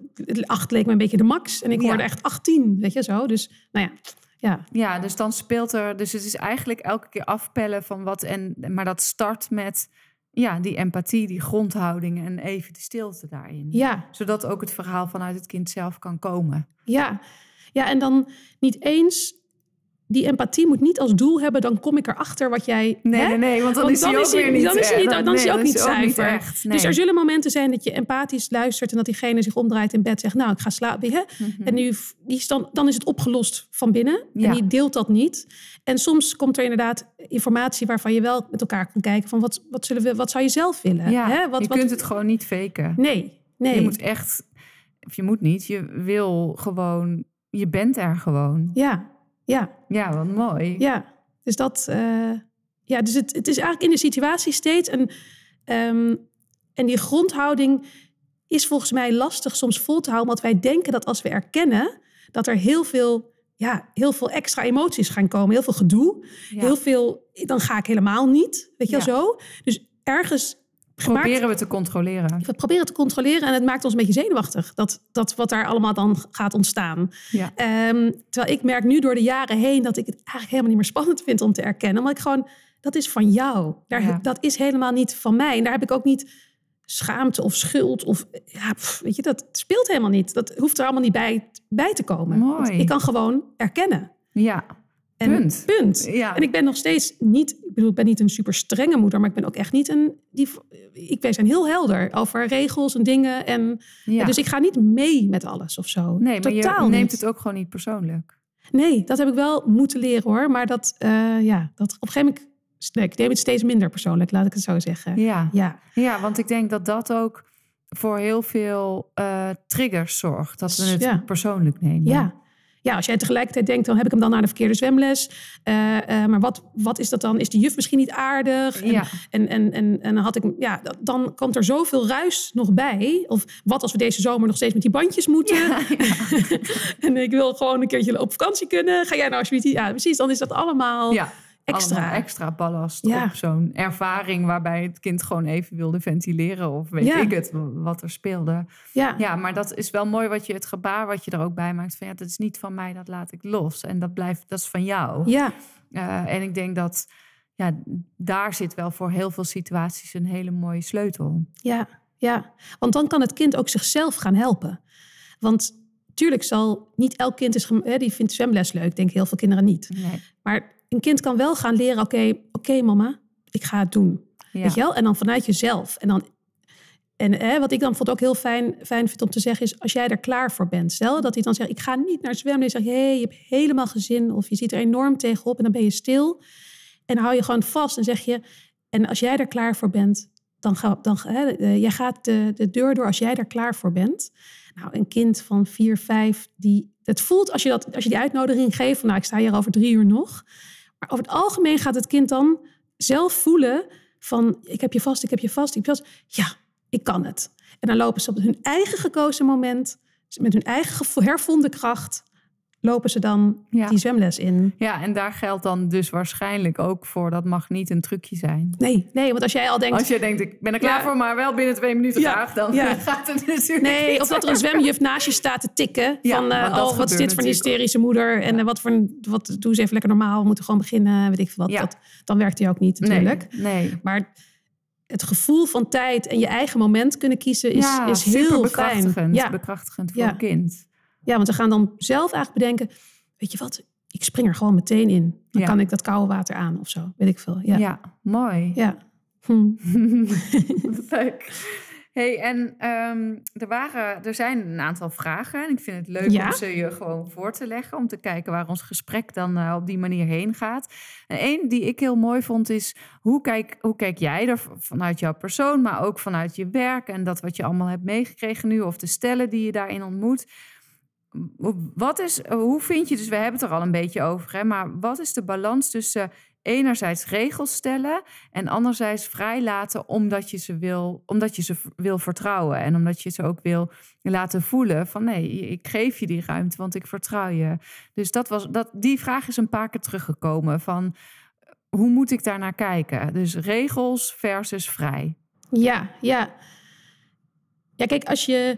acht leek me een beetje de max. En ik Ja. hoorde echt 18, weet je zo. Dus nou ja, ja, ja, dus dan speelt er... Dus het is eigenlijk elke keer afpellen van wat... En, maar dat start met ja, die empathie, die grondhouding... en even de stilte daarin. ja, Zodat ook het verhaal vanuit het kind zelf kan komen. ja. Ja, en dan niet eens... Die empathie moet niet als doel hebben, dan kom ik erachter wat jij... Nee, hè? nee, nee, want dan Want is hij- weer niet... Dan is hij, niet, dan is hij ook niet zuiver. echt. Dus er zullen momenten zijn dat je empathisch luistert... en dat diegene zich omdraait in bed zegt... nou, ik ga slapen. Hè? Mhm. En nu, die is dan, dan is het opgelost van binnen. Ja. En die deelt dat niet. En soms komt er inderdaad informatie waarvan je wel met elkaar kan kijken... van wat, wat, zullen we, wat zou je zelf willen? Ja, Hè? Wat, je wat, kunt het gewoon niet faken. Nee, nee. Je moet echt, of je moet niet, je wil gewoon, je bent er gewoon. Ja, ja, Ja, wat mooi. ja. Dus dat... eh, ja, dus het, het is eigenlijk in de situatie steeds... En, ehm, en die grondhouding is volgens mij lastig soms vol te houden... omdat wij denken dat als we erkennen... dat er heel veel, ja, heel veel extra emoties gaan komen. Heel veel gedoe. Ja. Heel veel... Dan ga ik helemaal niet, weet je wel Ja. zo. Dus ergens... gemaakt- Proberen we te controleren. we proberen te controleren en het maakt ons een beetje zenuwachtig. Dat, dat wat daar allemaal dan gaat ontstaan. Ja. Ehm, terwijl ik merk nu door de jaren heen dat ik het eigenlijk helemaal niet meer spannend vind om te erkennen. Omdat ik gewoon, dat is van jou. Daar, Ja. Dat is helemaal niet van mij. En daar heb ik ook niet schaamte of schuld. Of, ja, pff, weet je, dat speelt helemaal niet. Dat hoeft er allemaal niet bij, bij te komen. Mooi. Ik kan gewoon erkennen. Ja, En, Punt. punt. Ja. En ik ben nog steeds niet, ik bedoel, ik ben niet een super strenge moeder, maar ik ben ook echt niet een, die, ik, wij zijn heel helder over regels en dingen. En, ja. Dus ik ga niet mee met alles of zo. nee, maar Totaal je neemt het ook gewoon niet persoonlijk. Nee, dat heb ik wel moeten leren hoor. Maar dat, eh, ja, dat op een gegeven moment, nee, ik neem het steeds minder persoonlijk, laat ik het zo zeggen. Ja. Ja, ja, want ik denk dat dat ook voor heel veel eh, triggers zorgt. Dat we het Ja. persoonlijk nemen. ja. Ja, als jij tegelijkertijd denkt, dan heb ik hem dan naar de verkeerde zwemles. Eh, eh, maar wat, wat is dat dan? Is die juf misschien niet aardig? En, Ja. en, en, en, had ik, ja, dan komt er zoveel ruis nog bij. Of wat als we deze zomer nog steeds met die bandjes moeten? [LAUGHS] en ik wil gewoon een keertje op vakantie kunnen. Ga jij nou alsjeblieft? Ja, precies. Dan is dat allemaal Ja, extra. Extra ballast Ja. op zo'n ervaring waarbij het kind gewoon even wilde ventileren of weet Ja. ik het wat er speelde. Ja, Ja, maar dat is wel mooi wat je het gebaar wat je er ook bij maakt van ja, dat is niet van mij, dat laat ik los en dat blijft dat is van jou. ja, Eh, en ik denk dat ja, daar zit wel voor heel veel situaties een hele mooie sleutel. ja, ja. Want dan kan het kind ook zichzelf gaan helpen. Want tuurlijk zal niet elk kind is hè, die vindt zwemles leuk. Denk heel veel kinderen niet. Nee. Maar een kind kan wel gaan leren: oké, oké, mama, ik ga het doen. Ja. Weet je wel? En dan vanuit jezelf. En, dan, en hè, wat ik dan bijvoorbeeld ook heel fijn, fijn vind om te zeggen is... als jij er klaar voor bent. Stel dat hij dan zegt, ik ga niet naar zwemmen. En je zegt, hé, hey, je hebt helemaal gezin. Of je ziet er enorm tegenop en dan ben je stil. En dan hou je gewoon vast en zeg je... en als jij er klaar voor bent, dan ga dan, hè, eh, jij gaat de, de deur door als jij er klaar voor bent. Nou, een kind van vier, vijf, die het voelt als je, dat, als je die uitnodiging geeft... van nou, ik sta hier over drie uur nog... Maar over het algemeen gaat het kind dan zelf voelen van ik heb je vast, ik heb je vast, ik heb je vast. Ja, ik kan het. En dan lopen ze op hun eigen gekozen moment, met hun eigen hervonden kracht, lopen ze dan Ja. die zwemles in. ja, en daar geldt dan dus waarschijnlijk ook voor dat mag niet een trucje zijn. Nee, nee, want als jij al denkt, Als je denkt, ik ben er klaar Ja. voor, maar wel binnen twee minuten Ja, graag, dan ja. [LAUGHS] gaat het natuurlijk nee, niet. of dat er een zwemjuf naast je staat te tikken van, dat oh, wat is dit voor een hysterische moeder en eh, wat voor een, wat, doe eens even lekker normaal, we moeten gewoon beginnen, weet ik veel wat. Dat, dan werkt hij ook niet natuurlijk. Nee, nee. Maar het gevoel van tijd en je eigen moment kunnen kiezen is, is heel fijn. Ja, bekrachtigend voor een kind. Ja, want we gaan dan zelf eigenlijk bedenken, weet je wat, ik spring er gewoon meteen in. Dan Ja. kan ik dat koude water aan of zo, weet ik veel. Ja, Ja, mooi. ja. Hm. [LAUGHS] Leuk. Hey, en ehm, er, waren, er zijn een aantal vragen. En ik vind het leuk Ja? om ze je gewoon voor te leggen. Om te kijken waar ons gesprek dan eh, op die manier heen gaat. En één die ik heel mooi vond is... Hoe kijk, hoe kijk jij er vanuit jouw persoon... maar ook vanuit je werk en dat wat je allemaal hebt meegekregen nu... of de stellen die je daarin ontmoet... Wat is, hoe vind je, dus we hebben het er al een beetje over, hè, maar wat is de balans tussen enerzijds regels stellen en anderzijds vrijlaten omdat je ze wil, omdat je ze wil vertrouwen en omdat je ze ook wil laten voelen van nee, ik geef je die ruimte, want ik vertrouw je. Dus dat was, dat, die vraag is een paar keer teruggekomen van hoe moet ik daar naar kijken? Dus regels versus vrij. Ja, ja. Ja, kijk, als je.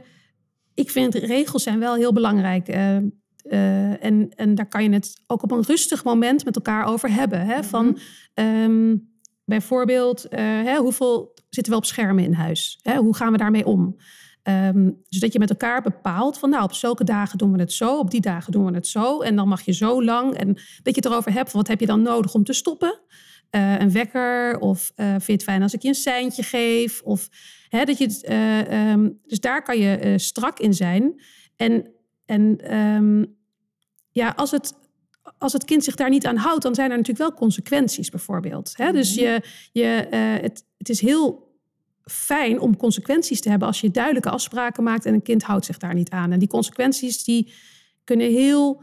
Ik vind regels zijn wel heel belangrijk. eh, eh, en, en daar kan je het ook op een rustig moment met elkaar over hebben. Hè? Van ehm, bijvoorbeeld, eh, hè, hoeveel zitten we op schermen in huis? Hè? Hoe gaan we daarmee om? Ehm, dus je met elkaar bepaalt van nou, op zulke dagen doen we het zo, op die dagen doen we het zo. En dan mag je zo lang. En dat je het erover hebt, van wat heb je dan nodig om te stoppen? Eh, een wekker? Of eh, vind je het fijn als ik je een seintje geef? Of hè, dat je het, eh, ehm, dus daar kan je strak in zijn. En, en ehm, ja, als het, als het kind zich daar niet aan houdt, dan zijn er natuurlijk wel consequenties, bijvoorbeeld. Hè? Dus je, je, het, het is heel fijn om consequenties te hebben als je duidelijke afspraken maakt en een kind houdt zich daar niet aan. En die consequenties die kunnen heel,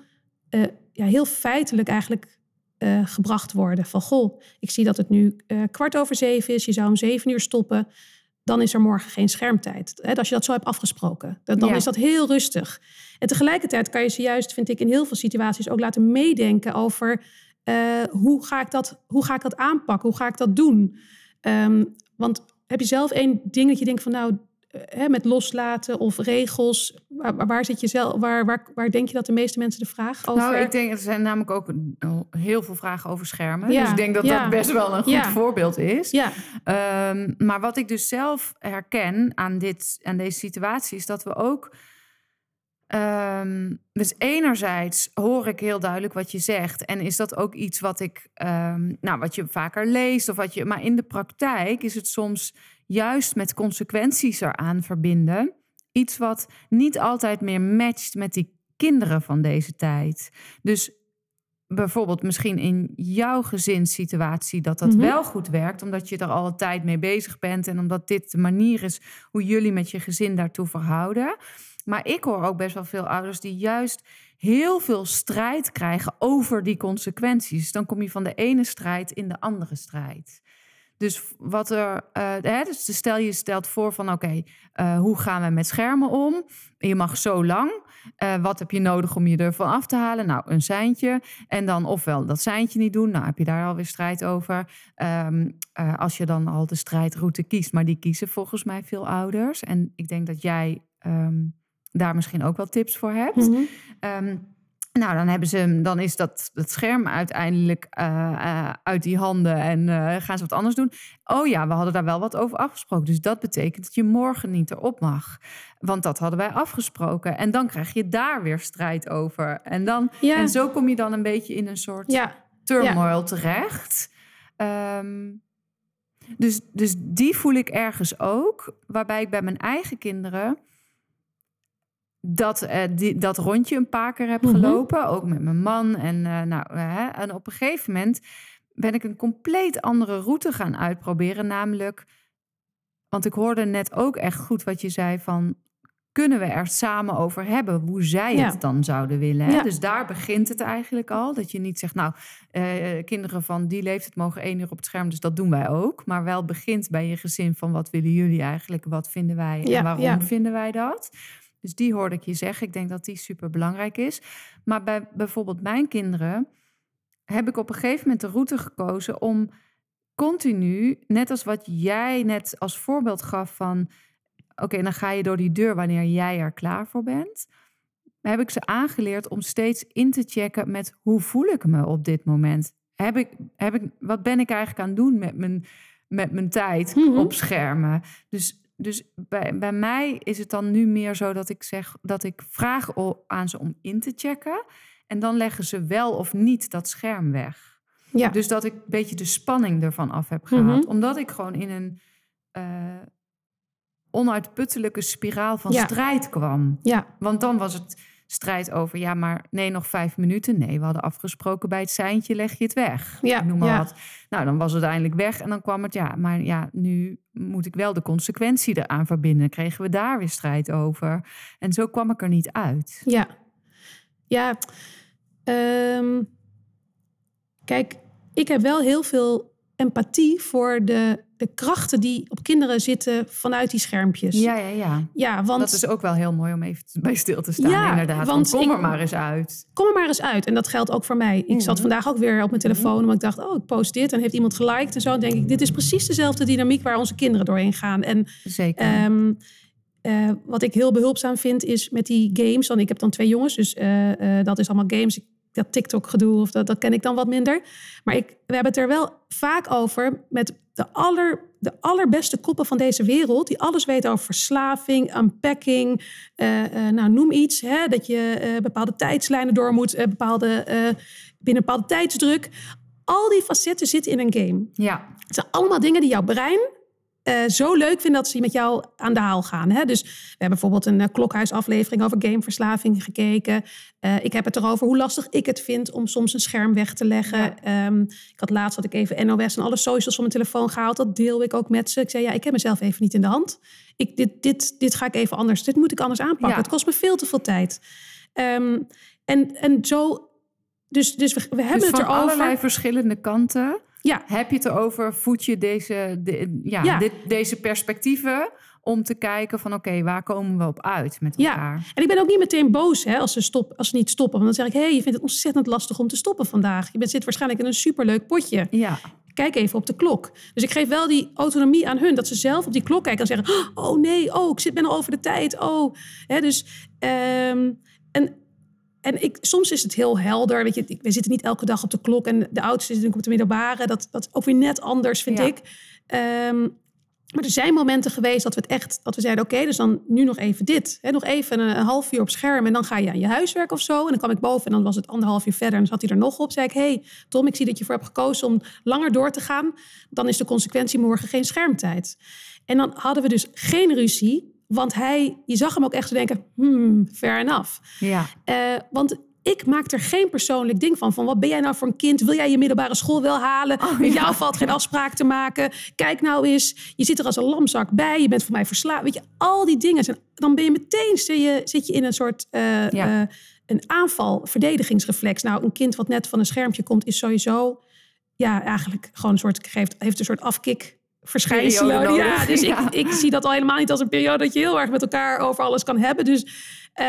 ja, heel feitelijk eigenlijk eh, gebracht worden. Van goh, ik zie dat het nu eh, kwart over zeven is, je zou om zeven uur stoppen. Dan is er morgen geen schermtijd. Als je dat zo hebt afgesproken, dan, dan Ja. is dat heel rustig. En tegelijkertijd kan je ze juist, vind ik, in heel veel situaties ook laten meedenken over eh, hoe, ga ik dat, hoe ga ik dat aanpakken, hoe ga ik dat doen. Ehm, want heb je zelf één ding dat je denkt van nou, hè, met loslaten of regels, waar, waar- zit je zelf, waar, waar, waar denk je dat de meeste mensen de vraag over? Nou, ik denk, er zijn namelijk ook een- heel veel vragen over schermen. Ja, Dus ik denk dat ja. dat best wel een goed Ja. voorbeeld is. Ja, Ehm, maar wat ik dus zelf herken aan, dit, aan deze situatie is dat we ook. ehm, dus enerzijds hoor ik heel duidelijk wat je zegt. En is dat ook iets wat ik, ehm, nou, wat je vaker leest of wat je. Maar in de praktijk is het soms juist met consequenties eraan verbinden. Iets wat niet altijd meer matcht met die kinderen van deze tijd. Dus bijvoorbeeld misschien in jouw gezinssituatie dat dat Mhm. wel goed werkt, omdat je er al een tijd mee bezig bent en omdat dit de manier is hoe jullie met je gezin daartoe verhouden. Maar ik hoor ook best wel veel ouders die juist heel veel strijd krijgen over die consequenties. Dus dan kom je van de ene strijd in de andere strijd. Dus wat er, eh, hè, dus stel je stelt voor van oké, eh, hoe gaan we met schermen om? Je mag zo lang. Eh, wat heb je nodig om je ervan af te halen? Nou, een seintje. En dan ofwel dat seintje niet doen. Nou, heb je daar alweer strijd over. Ehm, eh, als je dan al de strijdroute kiest. Maar die kiezen volgens mij veel ouders. En ik denk dat jij ehm, daar misschien ook wel tips voor hebt. Ehm, nou, dan, hebben ze, hem- dan is dat, dat scherm uiteindelijk eh, eh, uit die handen en eh, gaan ze wat anders doen. Oh ja, we hadden daar wel wat over afgesproken. Dus dat betekent dat je morgen niet erop mag. Want dat hadden wij afgesproken. En dan krijg je daar weer strijd over. En, dan, Ja. en zo kom je dan een beetje in een soort ja, turmoil terecht. Ehm, dus, dus die voel ik ergens ook. Waarbij ik bij mijn eigen kinderen dat, eh, die, dat rondje een paar keer heb Mhm. gelopen. Ook met mijn man. En, eh, nou, hè, en op een gegeven moment ben ik een compleet andere route gaan uitproberen. Namelijk, want ik hoorde net ook echt goed wat je zei van... kunnen we er samen over hebben hoe zij Ja. het dan zouden willen? Hè? Ja. Dus daar begint het eigenlijk al. Dat je niet zegt, nou, eh, kinderen van die leeftijd mogen één uur op het scherm, dus dat doen wij ook. Maar wel begint bij je gezin van wat willen jullie eigenlijk, wat vinden wij en Ja, waarom vinden wij dat? Dus die hoorde ik je zeggen. Ik denk dat die super belangrijk is. Maar bij bijvoorbeeld mijn kinderen heb ik op een gegeven moment de route gekozen om continu, net als wat jij net als voorbeeld gaf van, oké, dan ga je door die deur wanneer jij er klaar voor bent. Heb ik ze aangeleerd om steeds in te checken met hoe voel ik me op dit moment? Heb ik, heb ik, wat ben ik eigenlijk aan het doen met mijn, met mijn tijd Mhm. op schermen? Dus dus bij, bij mij is het dan nu meer zo dat ik zeg dat ik vraag aan ze om in te checken. En dan leggen ze wel of niet dat scherm weg. Ja. Dus dat ik een beetje de spanning ervan af heb gehaald. Mhm. Omdat ik gewoon in een eh, onuitputtelijke spiraal van Ja. strijd kwam. ja. Want dan was het strijd over, ja, maar nee, nog vijf minuten. Nee, we hadden afgesproken bij het seintje leg je het weg. Ja, noem maar ja. wat. Nou, dan was het eindelijk weg en dan kwam het, ja, maar ja, nu moet ik wel de consequentie eraan verbinden. Kregen we daar weer strijd over. En zo kwam ik er niet uit. Ja. Ja. Ehm, kijk, ik heb wel heel veel empathie voor de, de krachten die op kinderen zitten vanuit die schermpjes. Ja, ja, ja. Ja, want Dat is ook wel heel mooi om even bij stil te staan, Ja, inderdaad. want kom ik- er maar eens uit. kom er maar eens uit. En dat geldt ook voor mij. Ik zat Mhm. vandaag ook weer op mijn telefoon, omdat ik dacht, oh, ik post dit en heeft iemand geliked en zo. Denk ik, dit is precies dezelfde dynamiek waar onze kinderen doorheen gaan. En Zeker. Ehm, eh, wat ik heel behulpzaam vind is met die games. Want ik heb dan twee jongens, dus eh, eh, dat is allemaal games. Ik- Dat TikTok-gedoe, of dat, dat ken ik dan wat minder. Maar ik, we hebben het er wel vaak over met de, aller, de allerbeste koppen van deze wereld. Die alles weten over verslaving, unpacking. eh, nou, noem iets. Hè, dat je eh, bepaalde tijdslijnen door moet, bepaalde, binnen een bepaalde tijdsdruk. Al die facetten zitten in een game. ja, Het zijn allemaal dingen die jouw brein eh, zo leuk vindt dat ze met jou aan de haal gaan. Hè? Dus we hebben bijvoorbeeld een eh, klokhuisaflevering over gameverslaving gekeken. Eh, ik heb het erover hoe lastig ik het vind om soms een scherm weg te leggen. Ja. Ehm, ik had laatst had ik even NOS en alle socials van mijn telefoon gehaald. Dat deel ik ook met ze. Ik zei, ja, ik heb mezelf even niet in de hand. Ik, dit, dit, dit ga ik even anders. Dit moet ik anders aanpakken. Ja. Het kost me veel te veel tijd. Ehm, en, en zo... Dus, dus we, we hebben dus het van erover. allerlei verschillende kanten Ja, heb je het erover, voed je deze, de, ja, Ja. Dit, deze perspectieven om te kijken van oké, waar komen we op uit met Ja. elkaar? En ik ben ook niet meteen boos hè, als, ze stop, als ze niet stoppen. Want dan zeg ik, hé, hey, je vindt het ontzettend lastig om te stoppen vandaag. Je bent, zit waarschijnlijk in een superleuk potje. Ja, Kijk even op de klok. Dus ik geef wel die autonomie aan hun. Dat ze zelf op die klok kijken en zeggen... [GASPS] oh nee, oh, ik zit, ben al over de tijd. Oh. Hè, dus, ehm, en en ik, soms is het heel helder. Weet je, we zitten niet elke dag op de klok. En de oudste zit natuurlijk op de middelbare. Dat, dat is ook weer net anders, vind Ja. ik. Ehm, maar er zijn momenten geweest dat we het echt, dat we zeiden, oké, dus dan nu nog even dit. Hè, nog even een, een half uur op scherm en dan ga je aan je huiswerk of zo. En dan kwam ik boven en dan was het anderhalf uur verder en zat hij er nog op. Zei ik, hey Tom, ik zie dat je voor hebt gekozen om langer door te gaan. Dan is de consequentie morgen geen schermtijd. En dan hadden we dus geen ruzie, want hij, je zag hem ook echt zo denken, hmm, fair enough. ja, Eh, want ik maak er geen persoonlijk ding van. Van wat ben jij nou voor een kind? Wil jij je middelbare school wel halen? Oh, Met ja. jou valt geen afspraak te maken. Kijk nou eens, je zit er als een lamzak bij. Je bent voor mij verslaafd. Weet je, al die dingen. zijn- Dan ben je meteen zit je, zit je in een soort eh, Ja. eh, een aanval, verdedigingsreflex. Nou, een kind wat net van een schermpje komt, is sowieso ja, eigenlijk gewoon een soort geeft, heeft een soort afkik. Verschijnselen. Ja, dus [LAUGHS] ja. Ik, ik zie dat al helemaal niet als een periode dat je heel erg met elkaar over alles kan hebben. Dus eh,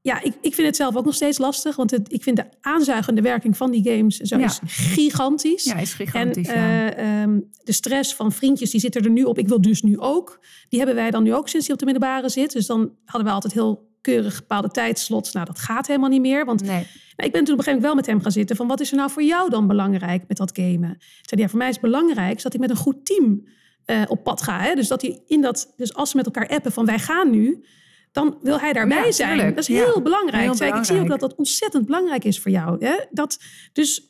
ja, ik, ik vind het zelf ook nog steeds lastig. Want het, ik vind de aanzuigende werking van die games zo Ja. is gigantisch. ja, is En gigantisch. ja. eh, ehm, de stress van vriendjes, die zitten er nu op. Ik wil dus nu ook. Die hebben wij dan nu ook sinds die op de middelbare zit. Dus dan hadden we altijd heel keurig bepaalde tijdslots. Nou, dat gaat helemaal niet meer. Want nee, nou, ik ben toen op een gegeven moment wel met hem gaan zitten. Van wat is er nou voor jou dan belangrijk met dat gamen? Zei, ja, voor mij is het belangrijk dat ik met een goed team eh, op pad ga. Hè? Dus dat hij in dat, dus als ze met elkaar appen van wij gaan nu, dan wil hij daarbij Ja, zijn. Dat is Ja, heel belangrijk. heel Zei ik, zie ook dat dat ontzettend belangrijk is voor jou. Hè? Dat, dus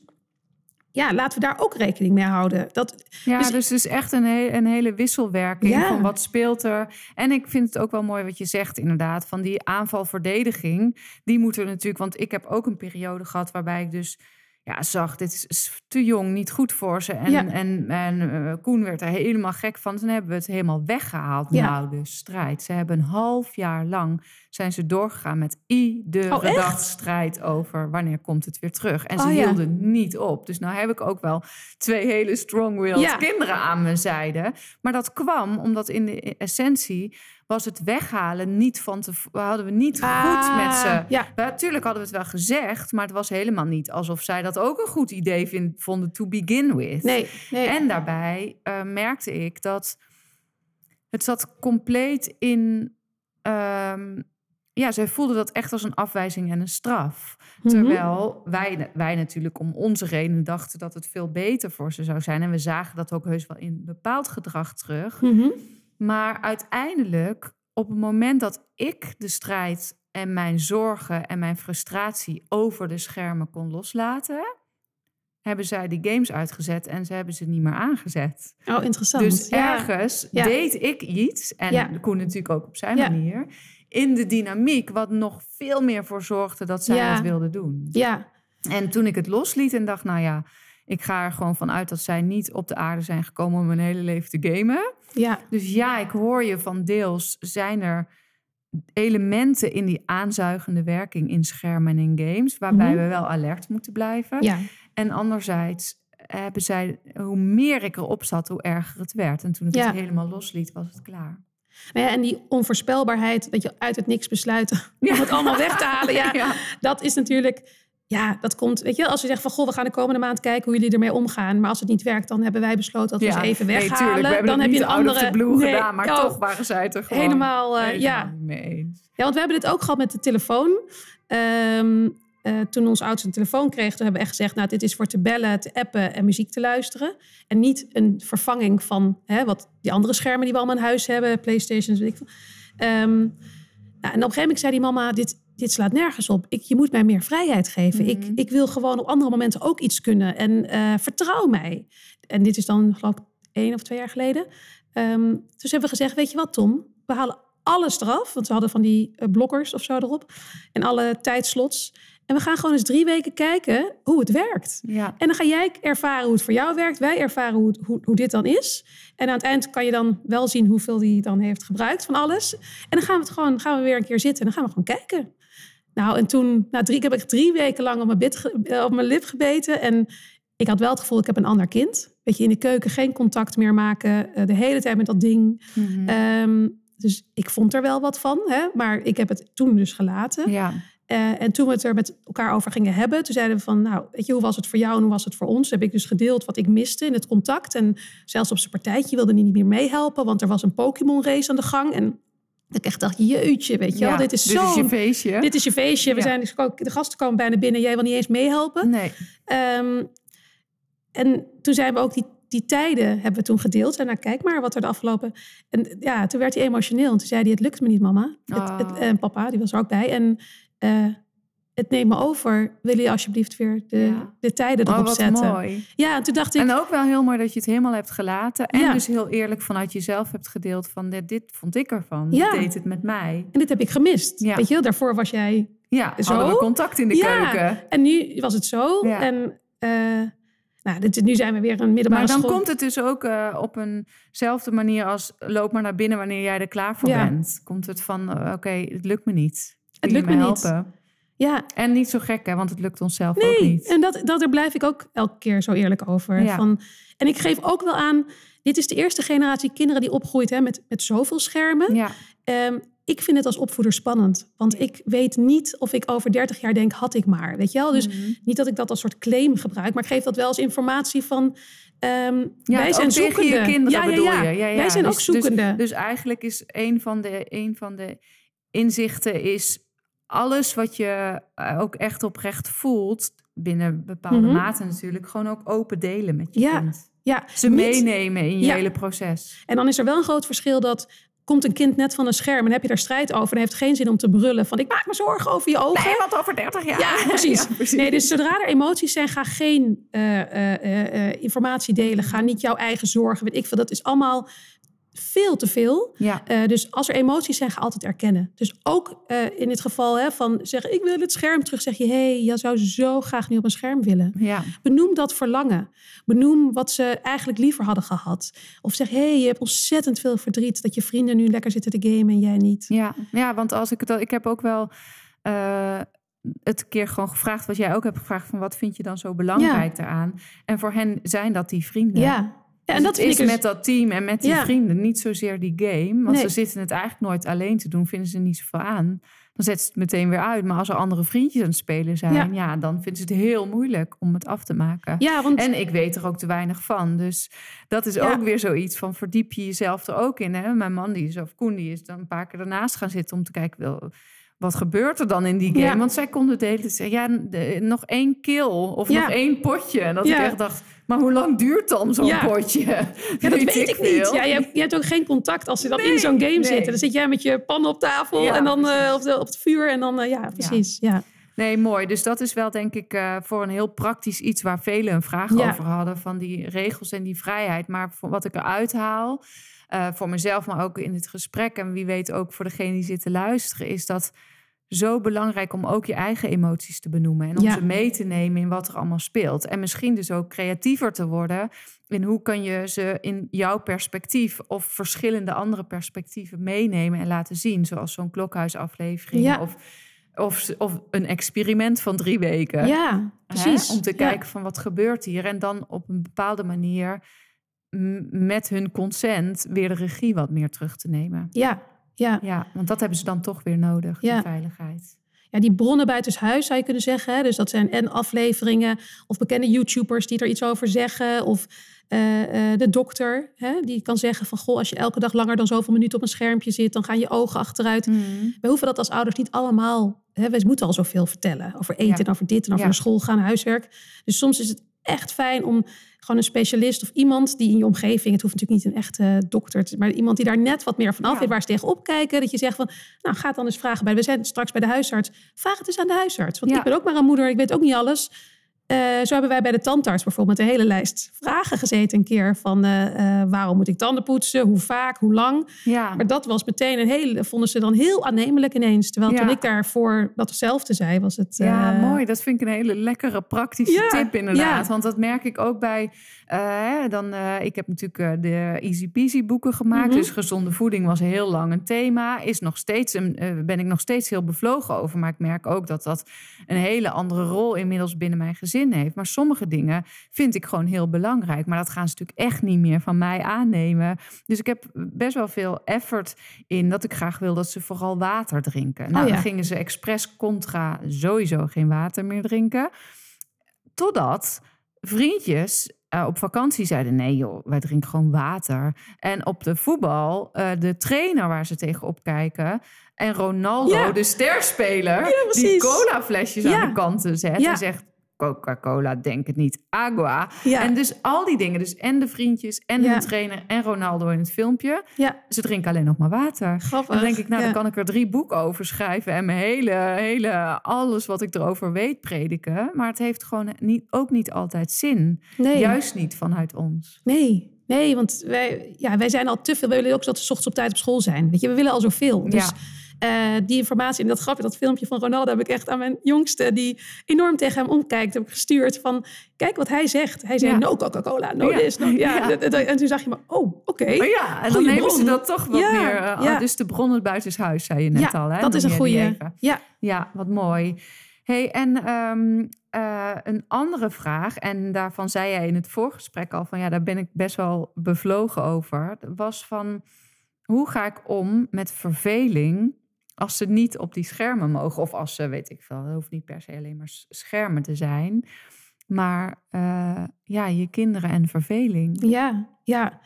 ja, laten we daar ook rekening mee houden. Dat, Ja, Dus- dus, het is echt een, he- een hele wisselwerking Ja. van wat speelt er. En ik vind het ook wel mooi wat je zegt inderdaad, van die aanvalverdediging. Die moet er natuurlijk, want ik heb ook een periode gehad waarbij ik dus ja, zag, dit is- is te jong, niet goed voor ze. En, Ja. en, en eh, Koen werd er helemaal gek van. Toen hebben we het helemaal weggehaald. Ja. Nou, de strijd. Ze hebben een half jaar lang zijn ze doorgegaan met iedere Oh, dag strijd over wanneer komt het weer terug. En ze Oh, ja. hielden niet op. Dus nou heb ik ook wel twee hele strong-willed kinderen aan mijn zijde. Maar dat kwam omdat in de essentie was het weghalen niet van te... hadden we niet goed met ze. Ah, Ja, Natuurlijk hadden we het wel gezegd, maar het was helemaal niet alsof zij dat ook een goed idee vind, vonden to begin with. nee, nee. En daarbij eh, merkte ik dat het zat compleet in. ehm, ja, zij voelden dat echt als een afwijzing en een straf. Mhm. Terwijl wij, wij natuurlijk om onze reden dachten dat het veel beter voor ze zou zijn. En we zagen dat ook heus wel in bepaald gedrag terug. Mhm. Maar uiteindelijk, op het moment dat ik de strijd en mijn zorgen en mijn frustratie over de schermen kon loslaten, hebben zij die games uitgezet en ze hebben ze niet meer aangezet. Oh, interessant. Dus ergens Ja. deed ik iets, en Ja. Koen natuurlijk ook op zijn Ja. manier, in de dynamiek, wat nog veel meer voor zorgde dat zij het wilde doen. Ja, En toen ik het losliet en dacht, nou ja, ik ga er gewoon van uit dat zij niet op de aarde zijn gekomen om hun hele leven te gamen. Ja, Dus ja, ik hoor je van deels zijn er elementen in die aanzuigende werking in schermen en in games, waarbij Mhm. we wel alert moeten blijven. ja. En anderzijds hebben zij, hoe meer ik erop zat, hoe erger het werd. En toen ik Ja. het helemaal losliet, was het klaar. Nou ja, en die onvoorspelbaarheid, dat je uit het niks besluit [LAUGHS] om het allemaal weg te halen. Ja. [LAUGHS] dat is natuurlijk... Ja, dat komt, weet je, als je zegt van goh, we gaan de komende maand kijken hoe jullie ermee omgaan. Maar als het niet werkt, dan hebben wij besloten dat we ze even nee, weghalen. tuurlijk, we hebben dan het heb je een andere. blue Nee, gedaan, maar oh, toch waren zij het er gewoon helemaal, helemaal ja. mee eens. Ja, want we hebben dit ook gehad met de telefoon. Ehm, eh, toen ons oudste een telefoon kreeg, toen hebben we echt gezegd... nou, dit is voor te bellen, te appen en muziek te luisteren. En niet een vervanging van hè, wat die andere schermen die we allemaal in huis hebben. Playstations, weet ik veel. Ehm, nou, en op een gegeven moment zei die mama, dit, dit slaat nergens op. Ik, je moet mij meer vrijheid geven. ik, Mhm. ik wil gewoon op andere momenten ook iets kunnen. En eh, vertrouw mij. En dit is dan geloof ik één of twee jaar geleden. Ehm, dus hebben we gezegd, weet je wat Tom? We halen alles eraf. Want we hadden van die eh, blokkers of zo erop. En alle tijdslots. En we gaan gewoon eens drie weken kijken hoe het werkt. Ja. En dan ga jij ervaren hoe het voor jou werkt. Wij ervaren hoe, hoe, hoe dit dan is. En aan het eind kan je dan wel zien hoeveel die dan heeft gebruikt van alles. En dan gaan we het gewoon gaan we weer een keer zitten en dan gaan we gewoon kijken. Nou, en toen, na drie, ik heb echt drie weken lang op mijn, bit eh, op mijn lip gebeten. En ik had wel het gevoel, ik heb een ander kind. Weet je, in de keuken geen contact meer maken. eh, de hele tijd met dat ding. Mhm. Ehm, dus ik vond er wel wat van. Hè? Maar ik heb het toen dus gelaten. ja. Eh, en toen we het er met elkaar over gingen hebben, toen zeiden we van, nou, weet je, hoe was het voor jou en hoe was het voor ons? Heb ik dus gedeeld wat ik miste in het contact. En zelfs op zijn partijtje wilde hij niet meer meehelpen, want er was een Pokémon race aan de gang. En ik echt dacht, jeutje, weet je wel, Ja, dit is dit zo. is je feestje. Dit is je feestje. We Ja. zijn, dus ook- de gasten komen bijna binnen. Jij wil niet eens meehelpen. Nee. Ehm, en toen zijn we ook die, die tijden hebben we toen gedeeld. En nou, kijk maar wat er de afgelopen... En ja, toen werd hij emotioneel. En toen zei hij, het lukt me niet, mama. Het, het- Oh. en papa, die was er ook bij. En eh, het neemt me over. Wil je alsjeblieft weer de, Ja. de tijden Oh, erop wat zetten? mooi. Ja, en toen dacht ik... En ook wel heel mooi dat je het helemaal hebt gelaten. En Ja. dus heel eerlijk vanuit jezelf hebt gedeeld van dit, dit vond ik ervan. Ja. Dit deed het met mij. En dit heb ik gemist. Ja. Weet je daarvoor was jij... Ja, Zo? contact in de keuken. en nu was het zo. Ja. En eh, nou, dit, nu zijn we weer een middelbare Maar dan school. komt het dus ook eh, op eenzelfde manier als loop maar naar binnen wanneer jij er klaar voor bent. Komt het van eh, oké, het lukt me niet. Het lukt me niet. Ja, En niet zo gek hè, want het lukt onszelf ook Nee, niet. en dat, dat, daar blijf ik ook elke keer zo eerlijk over. Ja. Van, en ik geef ook wel aan, dit is de eerste generatie kinderen die opgroeit hè, met, met zoveel schermen. Ja, Ehm, ik vind het als opvoeder spannend. Want ik weet niet of ik over 30 jaar denk, had ik maar. Weet je wel? Dus Mhm. niet dat ik dat als soort claim gebruik, maar ik geef dat wel als informatie van... ehm, ja wij zijn ook zoekende. je kinderen ja, ja, ja. je. Ja, ja. Wij zijn Dus- ook zoekende. Dus, dus eigenlijk is een van, de, een van de inzichten is alles wat je eh, ook echt oprecht voelt, binnen bepaalde Mhm. mate natuurlijk, gewoon ook open delen met je Ja, kind. ja, Ze niet- meenemen in je Ja. hele proces. En dan is er wel een groot verschil dat... Komt een kind net van een scherm en heb je daar strijd over... en heeft geen zin om te brullen van... ik maak me zorgen over je ogen. Nee, wat over 30 jaar. Ja, [LAUGHS] precies. Ja, precies. Nee, dus zodra er emoties zijn, ga geen eh, eh, informatie delen. Ga niet jouw eigen zorgen, weet ik veel. Dat is allemaal veel te veel. Ja, Eh, dus als er emoties zijn, ga altijd erkennen. Dus ook eh, in dit geval hè, van zeggen, ik wil het scherm terug. Zeg je, hé, hey, je zou zo graag nu op een scherm willen. ja. Benoem dat verlangen. Benoem wat ze eigenlijk liever hadden gehad. Of zeg, hé, hey, je hebt ontzettend veel verdriet... dat je vrienden nu lekker zitten te gamen en jij niet. Ja, ja, want als ik het al, ik heb ook wel eh, het keer gewoon gevraagd wat jij ook hebt gevraagd van wat vind je dan zo belangrijk daaraan? En voor hen zijn dat die vrienden. Ja, ja en Dus dat is dus- met dat team en met die Ja. vrienden niet zozeer die game, want Nee. ze zitten het eigenlijk nooit alleen te doen, vinden ze niet zoveel aan. Dan zetten ze het meteen weer uit. Maar als er andere vriendjes aan het spelen zijn, Ja. ja, dan vinden ze het heel moeilijk om het af te maken. Ja, want En ik weet er ook te weinig van. Dus dat is ook weer zoiets van verdiep je jezelf er ook in. Hè? Mijn man, die is, of Koen, die is dan een paar keer ernaast gaan zitten om te kijken, wel, wat gebeurt er dan in die game? Ja. Want zij konden de hele tijd zeggen, ja, de- nog één kill of Ja. nog één potje. En dat Ja. ik echt dacht, Maar hoe lang duurt dan zo'n Ja. potje? Ja, [LAUGHS] dat weet ik niet. Ja, je, hebt, je hebt ook geen contact als ze dan in zo'n game nee. zitten. Dan zit jij met je pan op tafel Ja, en dan eh, precies. op, de, op het vuur en dan, eh, ja, precies. Ja. Nee, mooi. Dus dat is wel denk ik eh, voor een heel praktisch iets waar velen een vraag over hadden. Van die regels en die vrijheid. Maar wat ik eruit haal, eh, voor mezelf, maar ook in dit gesprek. En wie weet ook voor degene die zit te luisteren, is dat zo belangrijk om ook je eigen emoties te benoemen. En om Ja. ze mee te nemen in wat er allemaal speelt. En misschien dus ook creatiever te worden. In hoe kan je ze in jouw perspectief of verschillende andere perspectieven meenemen en laten zien. Zoals zo'n klokhuisaflevering. Ja. Of, of, of een experiment van drie weken. ja, Hè, precies. Om te Ja. kijken van wat gebeurt hier. En dan op een bepaalde manier met hun consent weer de regie wat meer terug te nemen. Ja, ja. Ja, want dat hebben ze dan toch weer nodig, Ja. die veiligheid. ja, die bronnen buitenshuis zou je kunnen zeggen. Hè? Dus dat zijn en afleveringen of bekende YouTubers die er iets over zeggen. Of eh, eh, de dokter, hè? die kan zeggen van... goh, als je elke dag langer dan zoveel minuten op een schermpje zit... dan gaan je ogen achteruit. We hoeven dat als ouders niet allemaal... Hè? We moeten al zoveel vertellen over eten Ja. en over dit en over naar school gaan, huiswerk. Dus soms is het echt fijn om gewoon een specialist of iemand die in je omgeving... het hoeft natuurlijk niet een echte dokter, te- maar iemand die daar net wat meer van af Ja. weet... waar ze tegenop kijken, dat je zegt van... nou, ga het dan eens vragen bij... we zijn straks bij de huisarts. Vraag het eens aan de huisarts, want Ja. ik ben ook maar een moeder, ik weet ook niet alles... Eh, zo hebben wij bij de tandarts bijvoorbeeld een hele lijst vragen gezeten een keer. Van eh, eh, waarom moet ik tanden poetsen? Hoe vaak? Hoe lang? Ja, Maar dat was meteen een hele, vonden ze dan heel aannemelijk ineens. Terwijl Ja. toen ik daarvoor dat hetzelfde zei, was het. ja mooi. Dat vind ik een hele lekkere praktische Ja, tip inderdaad. Want dat merk ik ook bij... eh, dan, eh, ik heb natuurlijk eh, de Easy Peasy boeken gemaakt. Mhm. Dus gezonde voeding was heel lang een thema. Is nog steeds een, ben ik nog steeds heel bevlogen over. Maar ik merk ook dat dat een hele andere rol inmiddels binnen mijn gezin heeft. Maar sommige dingen vind ik gewoon heel belangrijk. Maar dat gaan ze natuurlijk echt niet meer van mij aannemen. Dus ik heb best wel veel effort in dat ik graag wil dat ze vooral water drinken. Nou, Oh ja. dan gingen ze expres contra sowieso geen water meer drinken. Totdat vriendjes eh, op vakantie zeiden: nee, joh, wij drinken gewoon water. En op de voetbal, eh, de trainer waar ze tegenop kijken. En Ronaldo, Ja. de sterspeler, die precies. colaflesjes Ja. aan de kanten zet. En zegt: Coca-Cola, denk het niet, agua. Ja. En dus al die dingen, dus en de vriendjes en Ja. de trainer en Ronaldo in het filmpje. Ja, Ze drinken alleen nog maar water. grappig. Dan denk ik, nou, dan kan ik er drie boeken over schrijven en mijn hele, hele, alles wat ik erover weet prediken. Maar het heeft gewoon niet, ook niet altijd zin. Nee. Juist niet vanuit ons. Nee, nee, want wij, ja, wij zijn al te veel. Wij willen ook dat ze ochtends op tijd op school zijn. Weet je, we willen al zoveel. Dus Ja. Eh, die informatie en dat grapje, dat filmpje van Ronaldo heb ik echt aan mijn jongste, die enorm tegen hem omkijkt, heb ik gestuurd van, kijk wat hij zegt. Hij zei, Ja. no Coca-Cola, no Ja. this, no... Ja, En toen zag je maar, oh, oké. Oh ja, en dan nemen ze dat toch wat meer. eh. Dus de bronnen buitenshuis, zei je net al. Hè? dat is een goede. Ja, Ja, wat mooi. Hey, en ehm, eh, een andere vraag, en daarvan zei jij in het voorgesprek al van ja, daar ben ik best wel bevlogen over, was van hoe ga ik om met verveling als ze niet op die schermen mogen of als ze, weet ik veel, het hoeft niet per se alleen maar schermen te zijn, maar eh, ja, je kinderen en verveling. Ja, ja.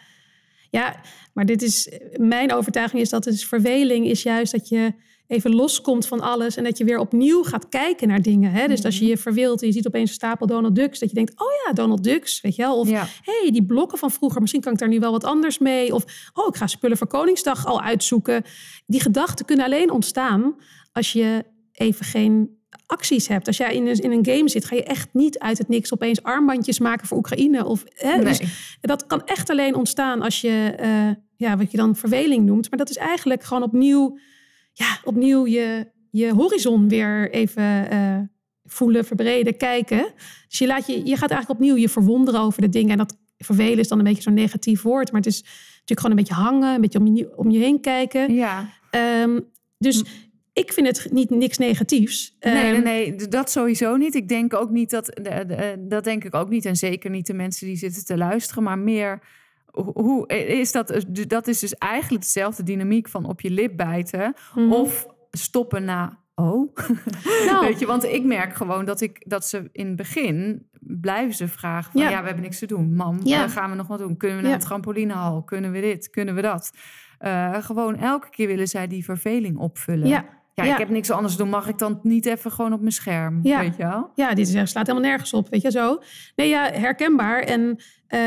Ja, maar dit is, mijn overtuiging is dat dus verveling is juist dat je even loskomt van alles en dat je weer opnieuw gaat kijken naar dingen. Hè? Dus als Mhm. je je verveelt en je ziet opeens een stapel Donald Ducks, dat je denkt, oh ja, Donald Ducks, weet je wel? Of Ja. hey, die blokken van vroeger, misschien kan ik daar nu wel wat anders mee. Of oh, ik ga spullen voor Koningsdag al uitzoeken. Die gedachten kunnen alleen ontstaan als je even geen acties hebt. Als jij in een, in een game zit, ga je echt niet uit het niks opeens armbandjes maken voor Oekraïne. Of, hè? Nee. Dus dat kan echt alleen ontstaan als je, eh, ja, wat je dan verveling noemt. Maar dat is eigenlijk gewoon opnieuw, ja, opnieuw je, je horizon weer even eh, voelen, verbreden, kijken. Dus je, laat je, je gaat eigenlijk opnieuw je verwonderen over de dingen. En dat vervelen is dan een beetje zo'n negatief woord. Maar het is natuurlijk gewoon een beetje hangen, een beetje om je, om je heen kijken. Ja, Ehm, dus ik vind het niet niks negatiefs. Nee, nee, Ehm, nee, dat sowieso niet. Ik denk ook niet dat, de- dat denk ik ook niet. En zeker niet de mensen die zitten te luisteren, maar meer. Ho- Hoe is dat? Dat is dus eigenlijk dezelfde dynamiek van op je lip bijten Mhm. of stoppen na. Oh, [LAUGHS] Nou. weet je, want ik merk gewoon dat ik dat ze in het begin blijven ze vragen van ja, Ja. we hebben niks te doen, mam, Ja. eh, gaan we nog wat doen? Kunnen we naar Ja. de trampolinehal? Kunnen we dit? Kunnen we dat? Eh, gewoon elke keer willen zij die verveling opvullen. Ja, Ja, Ja. ik heb niks anders te doen. Mag ik dan niet even gewoon op mijn scherm? Ja. Weet je wel? Ja, dit is- slaat helemaal nergens op, weet je zo. Nee, ja, herkenbaar. En eh,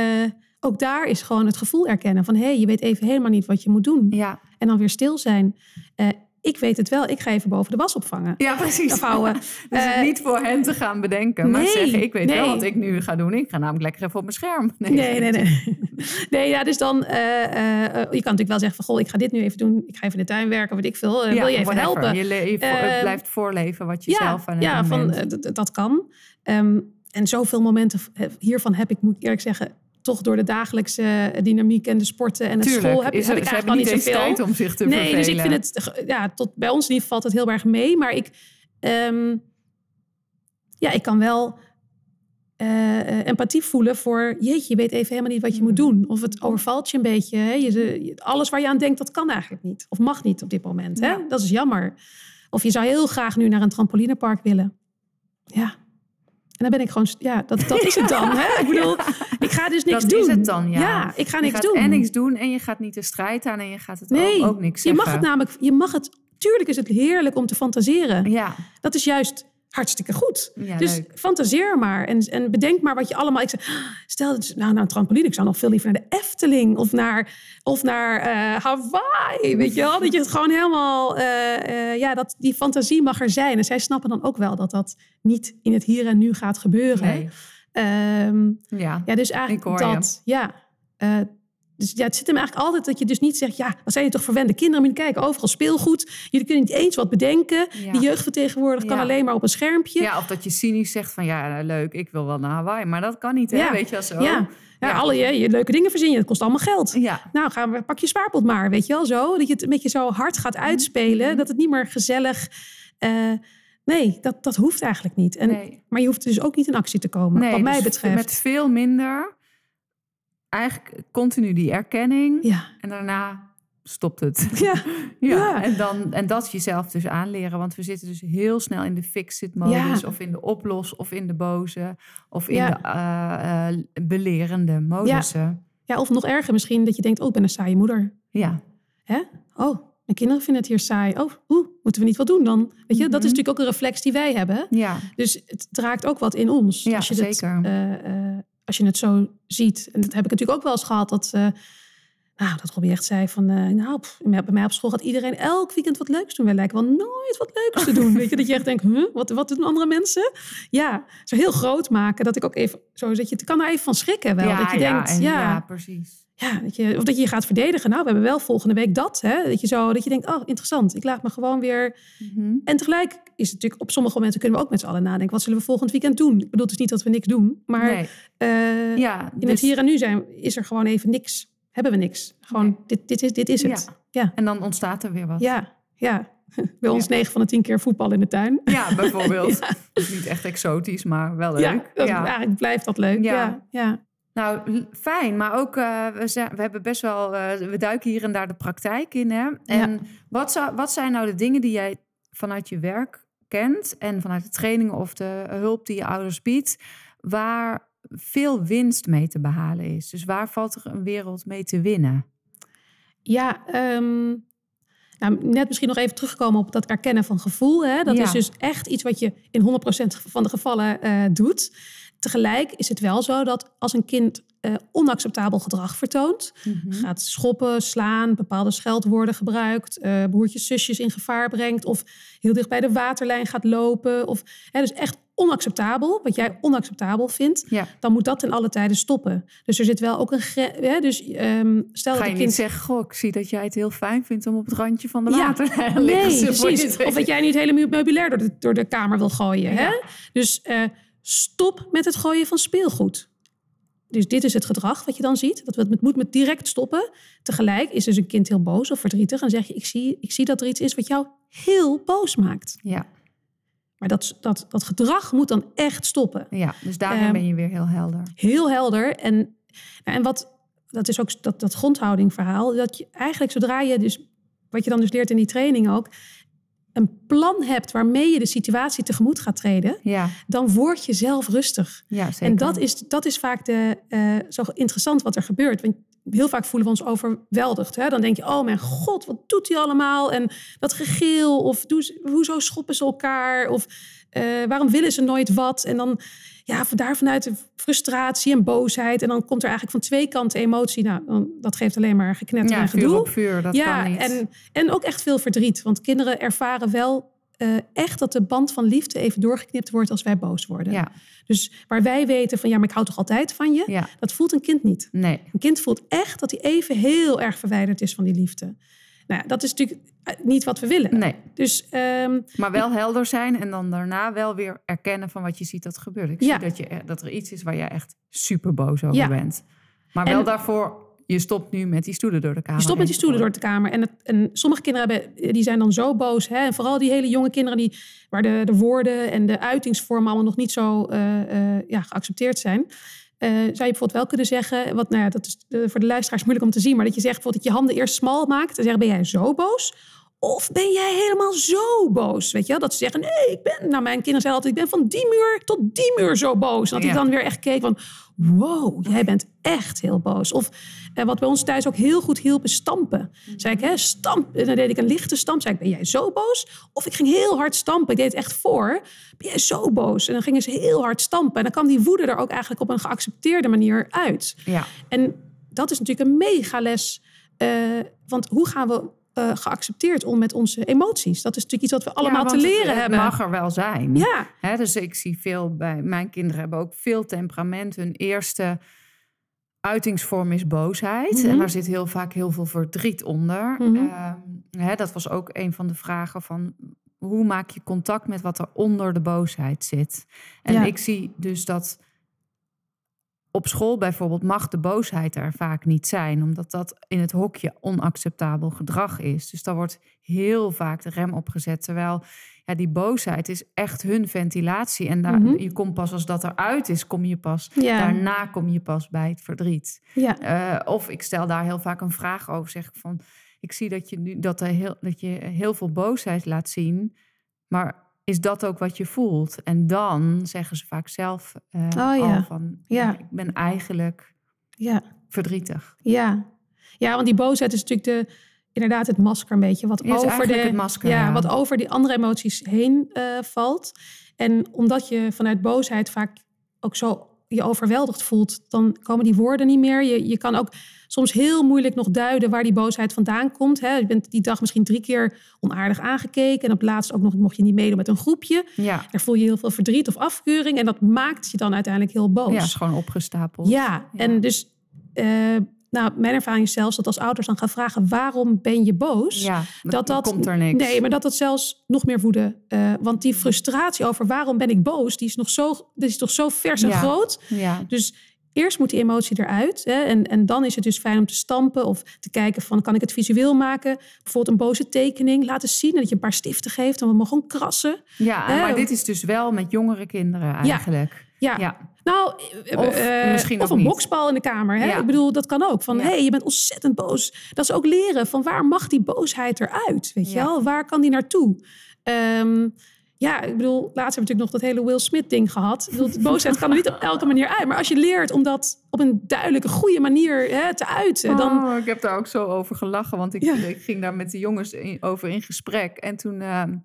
ook daar is gewoon het gevoel erkennen van... hé, hey, je weet even helemaal niet wat je moet doen. Ja, En dan weer stil zijn. Eh, ik weet het wel, ik ga even boven de was opvangen. ja precies. Afhouden. [LAUGHS] Dus Eh, niet voor hen te gaan bedenken. Maar nee, zeggen, ik weet wel nee. wat ik nu ga doen. Ik ga namelijk lekker even op mijn scherm. Nee, nee, nee. Nee, [LAUGHS] ja, dus dan... eh, je kan natuurlijk wel zeggen van... goh, ik ga dit nu even doen. Ik ga even in de tuin werken, weet ik veel. Eh, wil je even whatever. helpen? Je, je Ehm, blijft voorleven wat je zelf aan het ja, doen van, dat kan. Ehm, en zoveel momenten hiervan heb ik, moet ik eerlijk zeggen, toch door de dagelijkse eh, dynamiek en de sporten en de Tuurlijk, school heb, is heb ik eigenlijk niet zoveel. tijd om zich te nee, vervelen. dus ik vind het, ja, tot bij ons niet valt het heel erg mee. Maar ik, ehm, ja, ik kan wel eh, empathie voelen voor, jeetje, je weet even helemaal niet wat je moet doen. Of het overvalt je een beetje. Hè? Je, je- alles waar je aan denkt, dat kan eigenlijk niet. Of mag niet op dit moment. Hè? Ja. Dat is jammer. Of je zou heel graag nu naar een trampolinepark willen. Ja. En dan ben ik gewoon, ja, dat, dat is het dan. Hè? Ik bedoel, [LAUGHS] ik ga dus niks dat doen. is het dan, ja. ik ga je niks gaat doen. en niks doen en je gaat niet de strijd aan en je gaat het Nee, ook, ook niks je mag het namelijk, je mag het, tuurlijk is het heerlijk om te fantaseren. Ja, Dat is juist hartstikke goed. ja dus leuk. fantaseer maar en, en bedenk maar wat je allemaal... Ik zeg, stel, het is- nou, nou, een trampoline, ik zou nog veel liever naar de Efteling of naar, of naar eh, Hawaii, weet je wel? Dat je het gewoon helemaal... eh, eh, ja, dat, die fantasie mag er zijn. En zij snappen dan ook wel dat dat niet in het hier en nu gaat gebeuren. Nee. Ehm, Ja. ja, dus eigenlijk je. dat. Ja. Dus ja, het zit hem eigenlijk altijd dat je dus niet zegt... ja, wat zijn je toch verwende kinderen? Moet je kijken, overal speelgoed. Jullie kunnen niet eens wat bedenken. Ja. Die jeugd van tegenwoordig kan Ja. alleen maar op een schermpje. ja, of dat je cynisch zegt van ja, nou, leuk, ik wil wel naar Hawaii. Maar dat kan niet, hè? Ja. Weet je wel zo? Ja, alle je, je leuke dingen verzinnen. Dat kost allemaal geld. Ja, Nou, gaan we, pak je spaarpot maar, weet je wel zo. Dat je het een beetje zo hard gaat uitspelen. Mhm. Dat het niet meer gezellig... eh, nee, dat, dat hoeft eigenlijk niet. En, nee. Maar je hoeft dus ook niet in actie te komen, nee wat mij dus betreft. Met veel minder, eigenlijk continu die erkenning. Ja. En daarna stopt het. [LAUGHS] Ja. [LAUGHS] Ja, Ja. En, dan, en dat jezelf dus aanleren. Want we zitten dus heel snel in de fix-it-modus... Ja. of in de oplos, of in de boze... of in de eh, belerende modussen. ja, of nog erger misschien dat je denkt... oh, ik ben een saaie moeder. Ja. Hè? Oh, mijn kinderen vinden het hier saai. Oh, oeh, moeten we niet wat doen dan? Weet je, dat is Mhm. natuurlijk ook een reflex die wij hebben. ja. Dus het draagt ook wat in ons. Ja, als je het, zeker. eh, als je het zo ziet. En dat heb ik natuurlijk ook wel eens gehad. Dat, eh, nou, dat Robbie echt zei van... eh, nou, pff, bij mij op school gaat iedereen elk weekend wat leuks doen. Wij lijken wel nooit wat leuks te doen. [LAUGHS] Weet je, dat je echt denkt, huh, wat, wat doen andere mensen? Ja, zo heel groot maken. Dat ik ook even... Zo, dat je, het kan er even van schrikken wel. ja, dat je ja, denkt, en- ja, ja, ja. dat je, of dat je je gaat verdedigen. Nou, we hebben wel volgende week dat. Hè? Dat, je zo, dat je denkt, oh, interessant. Ik laat me gewoon weer Mhm. en tegelijk is het natuurlijk op sommige momenten kunnen we ook met z'n allen nadenken. Wat zullen we volgend weekend doen? Ik bedoel dus niet dat we niks doen, maar nee. eh, Ja, in dus- het hier en nu zijn is er gewoon even niks. Hebben we niks. Gewoon Nee. dit, dit is, dit is het. Ja, En dan ontstaat er weer wat. ja, ja. [LAUGHS] Bij ons negen van de tien keer voetbal in de tuin. Ja, [LAUGHS] bijvoorbeeld. Dus niet echt exotisch, maar wel leuk. Ja, dat, eigenlijk blijft dat leuk. Ja. Ja, ja. Nou, fijn. Maar ook, eh, we, zijn, we hebben best wel... eh, we duiken hier en daar de praktijk in, hè? En Ja. wat, zou, wat zijn nou de dingen die jij vanuit je werk kent... en vanuit de trainingen of de hulp die je ouders biedt... waar veel winst mee te behalen is? Dus waar valt er een wereld mee te winnen? Ja, ehm, nou, net misschien nog even terugkomen op dat erkennen van gevoel. Hè? Dat Ja. is dus echt iets wat je in 100% van de gevallen eh, doet. Tegelijk is het wel zo dat als een kind eh, onacceptabel gedrag vertoont, gaat schoppen, slaan, bepaalde scheldwoorden gebruikt, eh broertjes, zusjes in gevaar brengt of heel dicht bij de waterlijn gaat lopen. Of, hè, dus echt onacceptabel, wat jij onacceptabel vindt, Ja. dan moet dat ten alle tijden stoppen. Dus er zit wel ook een... gre- Hè, dus ehm, stel Ga dat je kind... zeggen, goh, ik zie dat jij het heel fijn vindt... om op het randje van de Ja, water te liggen. Nee, [LAUGHS] je precies. Of dat jij niet het hele meubilair door de, door de kamer wil gooien. Hè? Dus eh, stop met het gooien van speelgoed. Dus dit is het gedrag wat je dan ziet. Dat we het moet met direct stoppen. Tegelijk is dus een kind heel boos of verdrietig. En dan zeg je, ik zie, ik zie dat er iets is wat jou heel boos maakt. Ja, Maar dat, dat, dat gedrag moet dan echt stoppen. ja, dus daarin Ehm, ben je weer heel helder. Heel helder. En, nou, en wat, dat is ook dat, dat grondhoudingverhaal. Dat je eigenlijk zodra je dus, wat je dan dus leert in die training ook, een plan hebt waarmee je de situatie tegemoet gaat treden, Ja, dan word je zelf rustig. ja zeker. En dat is, dat is vaak de, eh, zo interessant wat er gebeurt. Want heel vaak voelen we ons overweldigd. Hè? Dan denk je, oh mijn god, wat doet hij allemaal? En dat gegil, of doe, hoezo schoppen ze elkaar? Of eh, waarom willen ze nooit wat? En dan, ja, van daar vanuit de frustratie en boosheid. En dan komt er eigenlijk van twee kanten emotie. Nou, dan, dat geeft alleen maar geknetter Ja, en vuur gedoe. op vuur, dat ja, kan niet. En, en ook echt veel verdriet. Want kinderen ervaren wel eh, echt dat de band van liefde even doorgeknipt wordt als wij boos worden. ja, Dus waar wij weten van ja, maar ik hou toch altijd van je. ja, Dat voelt een kind niet. nee. Een kind voelt echt dat hij even heel erg verwijderd is van die liefde. Nou, dat is natuurlijk eh, niet wat we willen. Nee, Dus ehm, maar wel helder zijn en dan daarna wel weer erkennen van wat je ziet dat gebeurt. Ik Ja. zie dat, je, e- dat er iets is waar je echt super boos over Ja. bent. Maar En- wel daarvoor, je stopt nu met die stoelen door de kamer. je stopt met die stoelen door de kamer. En, het, en sommige kinderen hebben, die zijn dan zo boos. Hè? En vooral die hele jonge kinderen die, waar de, de woorden en de uitingsvormen allemaal nog niet zo eh, eh, ja, geaccepteerd zijn. Eh, zou je bijvoorbeeld wel kunnen zeggen, wat, nou ja, dat is eh, voor de luisteraars moeilijk om te zien, maar dat je zegt bijvoorbeeld dat je handen eerst smal maakt en zeggen, ben jij zo boos? Of ben jij helemaal zo boos? Weet je wel? Dat ze zeggen, nee, ik ben... Nou, mijn kinderen zeiden altijd, ik ben van die muur tot die muur zo boos. Dat ik dan weer echt keek van, wow, jij bent echt heel boos. Of eh, wat bij ons thuis ook heel goed hielp, is stampen. Zei ik, hè, stamp. En dan deed ik een lichte stamp. Zei ik, ben jij zo boos? Of ik ging heel hard stampen. Ik deed het echt voor. Ben jij zo boos? En dan gingen ze heel hard stampen. En dan kwam die woede er ook eigenlijk op een geaccepteerde manier uit. Ja, En dat is natuurlijk een megales. eh want hoe gaan we eh, geaccepteerd om met onze emoties? Dat is natuurlijk iets wat we allemaal Ja, te het- leren het hebben. mag er wel zijn. Ja, Hè, dus ik zie veel bij mijn kinderen hebben ook veel temperament. Hun eerste uitingsvorm is boosheid. Mhm. En daar zit heel vaak heel veel verdriet onder. Mhm. Ehm, hè, dat was ook een van de vragen van hoe maak je contact met wat er onder de boosheid zit. En Ja. ik zie dus dat op school bijvoorbeeld mag de boosheid er vaak niet zijn, omdat dat in het hokje onacceptabel gedrag is. Dus daar wordt heel vaak de rem op gezet. Terwijl ja, die boosheid is echt hun ventilatie. En daar, Mhm. je komt pas als dat eruit is, kom je pas. Ja. Daarna kom je pas bij het verdriet. ja. Eh, of ik stel daar heel vaak een vraag over. Zeg ik van, ik zie dat je nu dat, er heel, dat je heel veel boosheid laat zien. Maar is dat ook wat je voelt? En dan zeggen ze vaak zelf eh, Oh, ja. al van, Ja. ik ben eigenlijk ja. verdrietig. Ja. ja, want die boosheid is natuurlijk de, inderdaad het masker een beetje. Wat, over, de, masker, ja, ja. wat over die andere emoties heen eh, valt. En omdat je vanuit boosheid vaak ook zo je overweldigd voelt, dan komen die woorden niet meer. Je, je kan ook soms heel moeilijk nog duiden waar die boosheid vandaan komt. Hè. Je bent die dag misschien drie keer onaardig aangekeken. En op laatst ook nog mocht je niet meedoen met een groepje. Ja, Daar voel je heel veel verdriet of afkeuring. En dat maakt je dan uiteindelijk heel boos. ja is gewoon opgestapeld. Ja, Ja. en dus, eh, nou, mijn ervaring is zelfs dat als ouders dan gaan vragen: waarom ben je boos? ja dat dat komt er niks. Nee, maar dat dat zelfs nog meer woede. eh, want die frustratie over waarom ben ik boos, die is nog zo, die is toch zo vers en Ja. groot. Ja, Dus eerst moet die emotie eruit. Hè, en, en dan is het dus fijn om te stampen of te kijken van kan ik het visueel maken? Bijvoorbeeld een boze tekening laten zien. Dat je een paar stiften geeft en we mogen gewoon krassen. ja Hè? maar dit is dus wel met jongere kinderen eigenlijk. Ja, Ja, Nou, eh, Of eh, misschien of ook een niet. boksbal in de kamer. Hè? Ja. Ik bedoel, dat kan ook. Van, Ja. hé, hey, je bent ontzettend boos. Dat is ook leren van waar mag die boosheid eruit? Weet je wel? Waar kan die naartoe? Ehm, ja, ik bedoel, laatst hebben we natuurlijk nog dat hele Will Smith ding gehad. Ik bedoel, de boosheid kan er niet op elke manier uit. Maar als je leert om dat op een duidelijke, goede manier hè, te uiten, dan... Oh, ik heb daar ook zo over gelachen, want ik, ging daar met de jongens in- over in gesprek. En toen, ehm,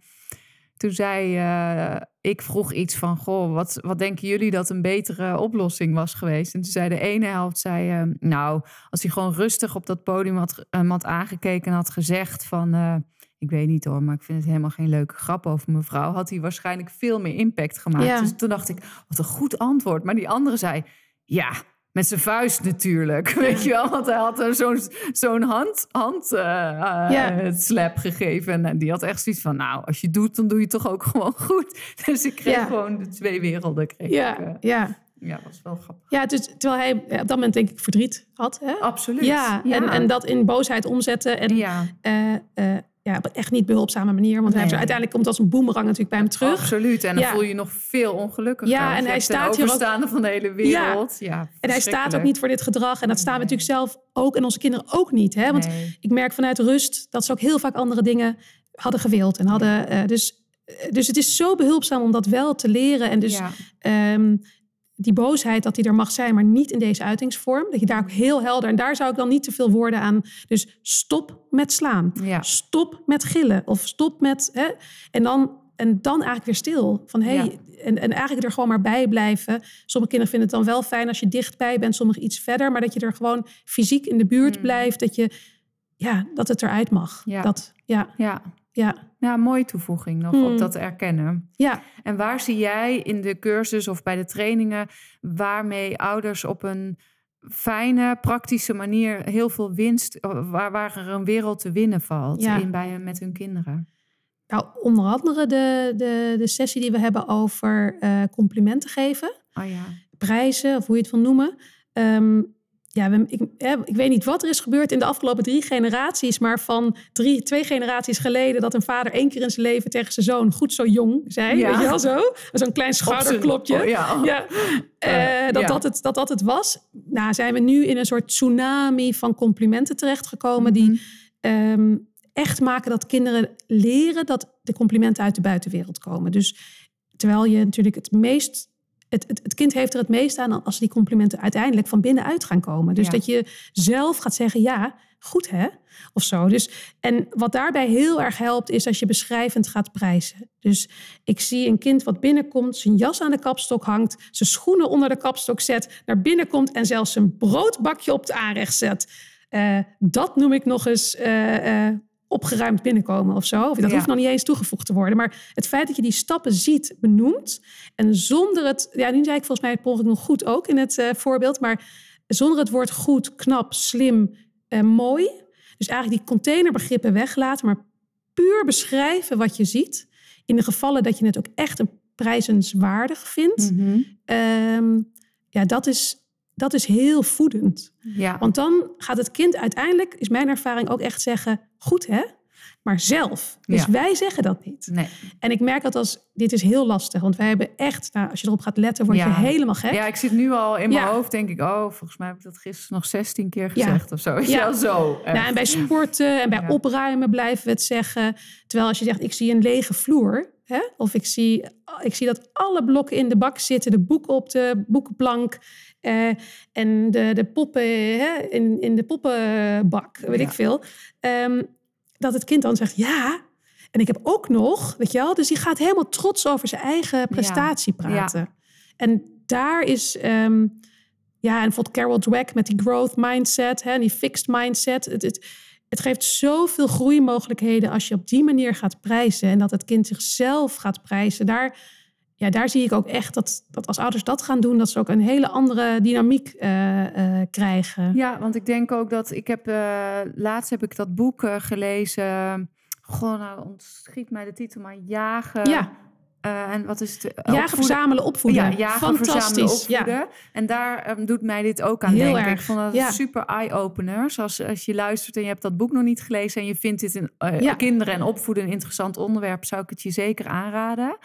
toen zei eh, ik vroeg iets van, goh, wat, wat denken jullie dat een betere oplossing was geweest? En toen zei de ene helft, zei, eh, nou, als hij gewoon rustig op dat podium had, had aangekeken en had gezegd van... eh, ik weet niet hoor, maar ik vind het helemaal geen leuke grap over mevrouw. Had hij waarschijnlijk veel meer impact gemaakt. Ja. Dus toen dacht ik, wat een goed antwoord. Maar die andere zei, ja, met zijn vuist natuurlijk. [LAUGHS] Weet je wel, want hij had zo'n zo'n hand, hand slap gegeven. En die had echt zoiets van, nou, als je doet, dan doe je toch ook [LAUGHS] gewoon goed. Dus ik kreeg gewoon de twee werelden. Kreeg ik, Ja, eh. ja. ja, dat was wel grappig. ja dus, terwijl hij op dat moment denk ik verdriet had. Hè? Absoluut. Ja, En, en dat in boosheid omzetten. En ja, ja, op een echt niet behulpzame manier. Want hij uiteindelijk komt als een boemerang natuurlijk bij hem terug. absoluut. En dan Ja. voel je je nog veel ongelukkiger. Ja, en hij staat hier ook- van de hele wereld. Ja, En hij staat ook niet voor dit gedrag. En dat staan we natuurlijk zelf ook en onze kinderen ook niet. Hè? Want Nee. ik merk vanuit rust dat ze ook heel vaak andere dingen hadden gewild. En hadden, eh, dus, eh, dus het is zo behulpzaam om dat wel te leren. En dus ja. Die boosheid, dat die er mag zijn, maar niet in deze uitingsvorm. Dat je daar ook heel helder, en daar zou ik dan niet te veel woorden aan. Dus stop met slaan. Ja. Stop met gillen. Of stop met. Hè, en, dan, en dan eigenlijk weer stil. Van hey, Ja. en, en eigenlijk er gewoon maar bij blijven. Sommige kinderen vinden het dan wel fijn als je dichtbij bent, sommige iets verder. Maar dat je er gewoon fysiek in de buurt Mm. blijft. Dat je. Ja, dat het eruit mag. Ja. Dat, ja, Ja. Ja, ja, mooie toevoeging nog Hmm. op dat erkennen. ja. En waar zie jij in de cursus of bij de trainingen waarmee ouders op een fijne, praktische manier heel veel winst, waar, waar er een wereld te winnen valt Ja. in bij hen met hun kinderen? Nou, onder andere de, de, de sessie die we hebben over eh, complimenten geven. Oh ja. prijzen, of hoe je het wil noemen. Ehm, ja, ik, ik weet niet wat er is gebeurd in de afgelopen drie generaties, maar van drie, twee generaties geleden dat een vader één keer in zijn leven tegen zijn zoon goed zo jong zei, Ja. weet je wel zo? Zo'n klein schouderklopje. Oh, ja. Ja, eh, Eh, dat, ja. Dat, het, dat dat het was. Nou, zijn we nu in een soort tsunami van complimenten terechtgekomen Mhm. die ehm, echt maken dat kinderen leren dat de complimenten uit de buitenwereld komen. Dus terwijl je natuurlijk het meest. Het, het, het kind heeft er het meest aan als die complimenten uiteindelijk van binnenuit gaan komen. Dus Ja. dat je zelf gaat zeggen, ja, goed hè, of zo. Dus, en wat daarbij heel erg helpt, is als je beschrijvend gaat prijzen. Dus ik zie een kind wat binnenkomt, zijn jas aan de kapstok hangt, zijn schoenen onder de kapstok zet, naar binnen komt en zelfs zijn broodbakje op het aanrecht zet. Eh, dat noem ik nog eens eh, eh, opgeruimd binnenkomen of zo. Of dat Ja. hoeft nog niet eens toegevoegd te worden. Maar het feit dat je die stappen ziet, benoemt. En zonder het... Ja, nu zei ik volgens mij het ongeluk nog goed ook in het eh, voorbeeld. Maar zonder het woord goed, knap, slim, eh, mooi. Dus eigenlijk die containerbegrippen weglaten. Maar puur beschrijven wat je ziet. In de gevallen dat je het ook echt een prijzenswaardig vindt. Mhm. Ehm, ja, dat is, dat is heel voedend. Ja. Want dan gaat het kind uiteindelijk, is mijn ervaring ook echt zeggen: goed hè, maar zelf. Dus Ja. wij zeggen dat niet. Nee. En ik merk dat als dit is heel lastig, want wij hebben echt, nou, als je erop gaat letten, word je helemaal gek. Ja, ik zit nu al in mijn Ja. hoofd, denk ik, oh, volgens mij heb ik dat gisteren nog 16 keer gezegd of zo. [LAUGHS] Ja. zo. Nou, en bij sporten en bij opruimen blijven we het zeggen. Terwijl als je zegt, ik zie een lege vloer. Hè? Of ik zie, ik zie dat alle blokken in de bak zitten. De boeken op de boekenplank. eh, en de, de poppen hè? In, in de poppenbak. Weet Ja. ik veel. Ehm, dat het kind dan zegt, ja... En ik heb ook nog, weet je wel... Dus die gaat helemaal trots over zijn eigen prestatie praten. En daar is... ehm, ja, en bijvoorbeeld Carol Dweck met die growth mindset, hè, die fixed mindset. Het, het, het geeft zoveel groeimogelijkheden als je op die manier gaat prijzen en dat het kind zichzelf gaat prijzen. Daar, ja, daar zie ik ook echt dat, dat als ouders dat gaan doen, dat ze ook een hele andere dynamiek eh, eh, krijgen. Ja, want ik denk ook dat ik heb eh, laatst heb ik dat boek gelezen. Goh, nou ontschiet mij de titel, maar jagen. Ja. Eh, en wat is het? Jagen, Opvoeden. verzamelen, opvoeden. Ja, jagen, verzamelen, Fantastisch. opvoeden. Ja. En daar ehm, doet mij dit ook aan Heel denken. erg, Ik vond dat ja. een super eye-opener. Zoals als je luistert en je hebt dat boek nog niet gelezen... en je vindt dit in eh, Ja. kinderen en opvoeden een interessant onderwerp... zou ik het je zeker aanraden.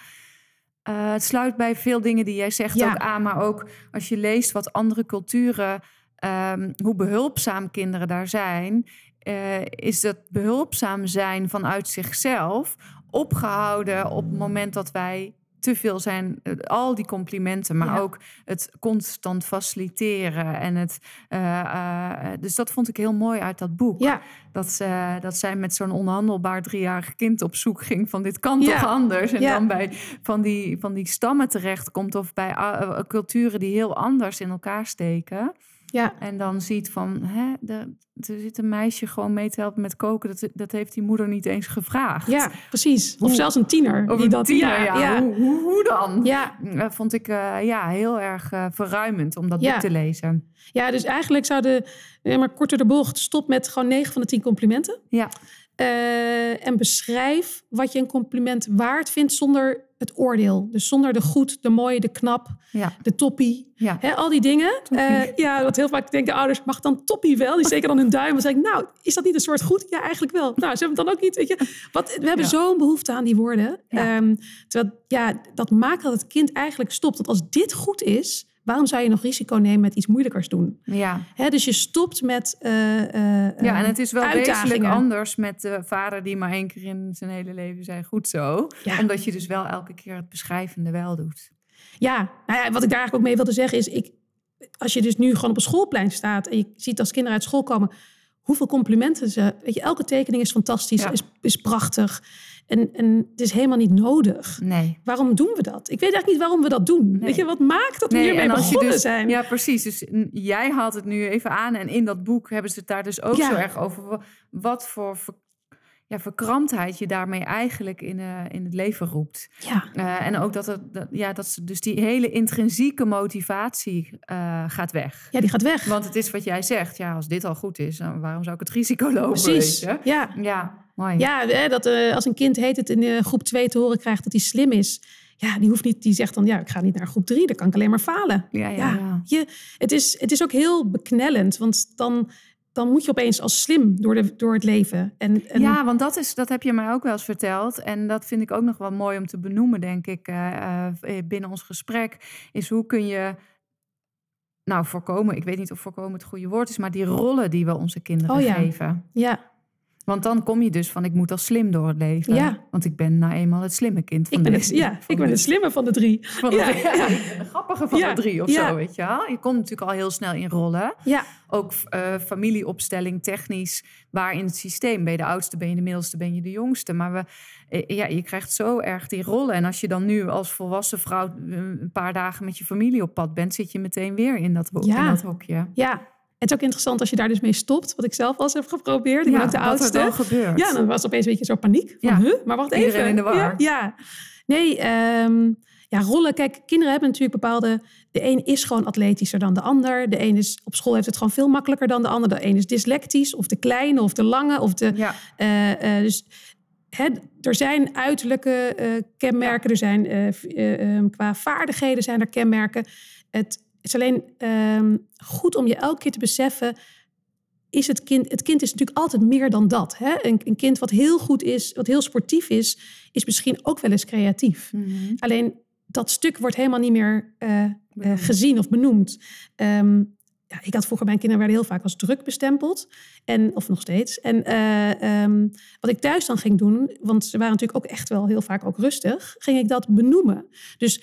Eh, het sluit bij veel dingen die jij zegt ook aan... maar ook als je leest wat andere culturen... ehm, hoe behulpzaam kinderen daar zijn... eh, is dat behulpzaam zijn vanuit zichzelf opgehouden op het moment dat wij te veel zijn, eh, al die complimenten, maar Ja. ook het constant faciliteren en het. eh, eh, dus dat vond ik heel mooi uit dat boek. Ja. Dat, ze, dat zij met zo'n onhandelbaar driejarig kind op zoek ging van dit kan Ja. toch anders. En dan bij van die, van die stammen terechtkomt of bij culturen die heel anders in elkaar steken. Ja. En dan ziet van, hè, er, er zit een meisje gewoon mee te helpen met koken. Dat, dat heeft die moeder niet eens gevraagd. ja, precies. Of zelfs een tiener. Of die een dat, tiener, ja. ja, ja. Hoe, hoe, hoe dan? Ja. Eh, vond ik eh, ja, heel erg eh, verruimend om dat Ja. boek te lezen. ja, dus eigenlijk zouden, nee, maar korter de bocht, stop met gewoon 9 van de 10 complimenten. Ja, Eh, en beschrijf wat je een compliment waard vindt zonder het oordeel. Dus zonder de goed, de mooi, de knap, ja, de toppie. ja. Al die dingen. Eh, ja, wat heel vaak denken de ouders, mag dan toppie wel? Die steken dan hun duim en zeggen, nou, is dat niet een soort goed? Ja, eigenlijk wel. Nou, ze hebben het dan ook niet, weet je. Wat, we hebben Ja. zo'n behoefte aan die woorden. Ehm, terwijl, ja, dat maakt dat het kind eigenlijk stopt. Want als dit goed is, waarom zou je nog risico nemen met iets moeilijkers doen? ja. Hè, dus je stopt met eh, eh, Ja, en eh, het is wel wezenlijk anders met de vader die maar één keer in zijn hele leven zei goed zo. Ja. Omdat je dus wel elke keer het beschrijvende wel doet. ja, nou ja, wat ik daar eigenlijk ook mee wilde zeggen is... Ik, als je dus nu gewoon op een schoolplein staat... en je ziet als kinderen uit school komen... hoeveel complimenten ze... Weet je, elke tekening is fantastisch, Ja. is, is prachtig. En, en het is helemaal niet nodig. Nee. Waarom doen we dat? Ik weet eigenlijk niet waarom we dat doen. Nee. Weet je, wat maakt dat we Nee, hiermee en als je begonnen dus, zijn? Ja, precies. Dus jij haalt het nu even aan. En in dat boek hebben ze het daar dus ook Ja. zo erg over. wa- Wat voor ja, verkramptheid je daarmee eigenlijk in, eh, in het leven roept. ja. Eh, en ook dat, het, dat, ja, dat ze dus die hele intrinsieke motivatie eh, gaat weg. ja, die gaat weg. Want het is wat jij zegt. Ja, als dit al goed is, dan waarom zou ik het risico lopen? Precies. Weet je? Ja. Ja, mooi. Ja, dat als een kind heet het in groep 2 te horen krijgt dat hij slim is. Ja, die hoeft niet, die zegt dan ja, ik ga niet naar groep 3, dan kan ik alleen maar falen. ja, ja, Ja, ja. Je, het, is, het is ook heel beknellend, want dan, dan moet je opeens als slim door, de, door het leven. En, en Ja, want dat, is, dat heb je mij ook wel eens verteld. En dat vind ik ook nog wel mooi om te benoemen, denk ik, eh, eh, binnen ons gesprek. Is hoe kun je, nou voorkomen, ik weet niet of voorkomen het goede woord is, maar die rollen die we onze kinderen Oh ja. geven. ja, Want dan kom je dus van, ik moet als slim door het leven. Ja. Want ik ben nou eenmaal het slimme kind van ik ben, de, ja, ik ben de- slimme van de drie. van de, Ja, grappige van de drie of zo, weet je wel. Je komt natuurlijk al heel snel in rollen. Ja, Ook eh, familieopstelling, technisch, waar in het systeem ben je de oudste, ben je de middelste, ben je de jongste. Maar we, eh, ja, je krijgt zo erg die rollen. En als je dan nu als volwassen vrouw eh, een paar dagen met je familie op pad bent, zit je meteen weer in dat, ho- Ja. in dat hokje. ja. Het is ook interessant als je daar dus mee stopt, wat ik zelf al eens heb geprobeerd. Ik ben ook de oudste. gebeurt. Ja, dan was het opeens een beetje zo paniek. Van, Ja. huh? Maar wacht even. In de war. Ja, ja. Nee, ehm, ja, rollen. Kijk, kinderen hebben natuurlijk bepaalde... De een is gewoon atletischer dan de ander. De een is op school heeft het gewoon veel makkelijker dan de ander. De een is dyslectisch, of de kleine, of de lange, of de... ja. eh, eh, dus hè, er zijn uiterlijke eh, kenmerken, er zijn eh, eh, ehm, qua vaardigheden zijn er kenmerken. Het is alleen ehm, goed om je elke keer te beseffen. Is het, kind, het kind is natuurlijk altijd meer dan dat. Hè? Een, een kind wat heel goed is, wat heel sportief is, is misschien ook wel eens creatief. Mhm. Alleen dat stuk wordt helemaal niet meer eh, eh, gezien of benoemd. Ehm, ja, ik had vroeger, mijn kinderen werden heel vaak als druk bestempeld. En, of nog steeds. En eh, ehm, wat ik thuis dan ging doen, want ze waren natuurlijk ook echt wel heel vaak ook rustig, ging ik dat benoemen. Dus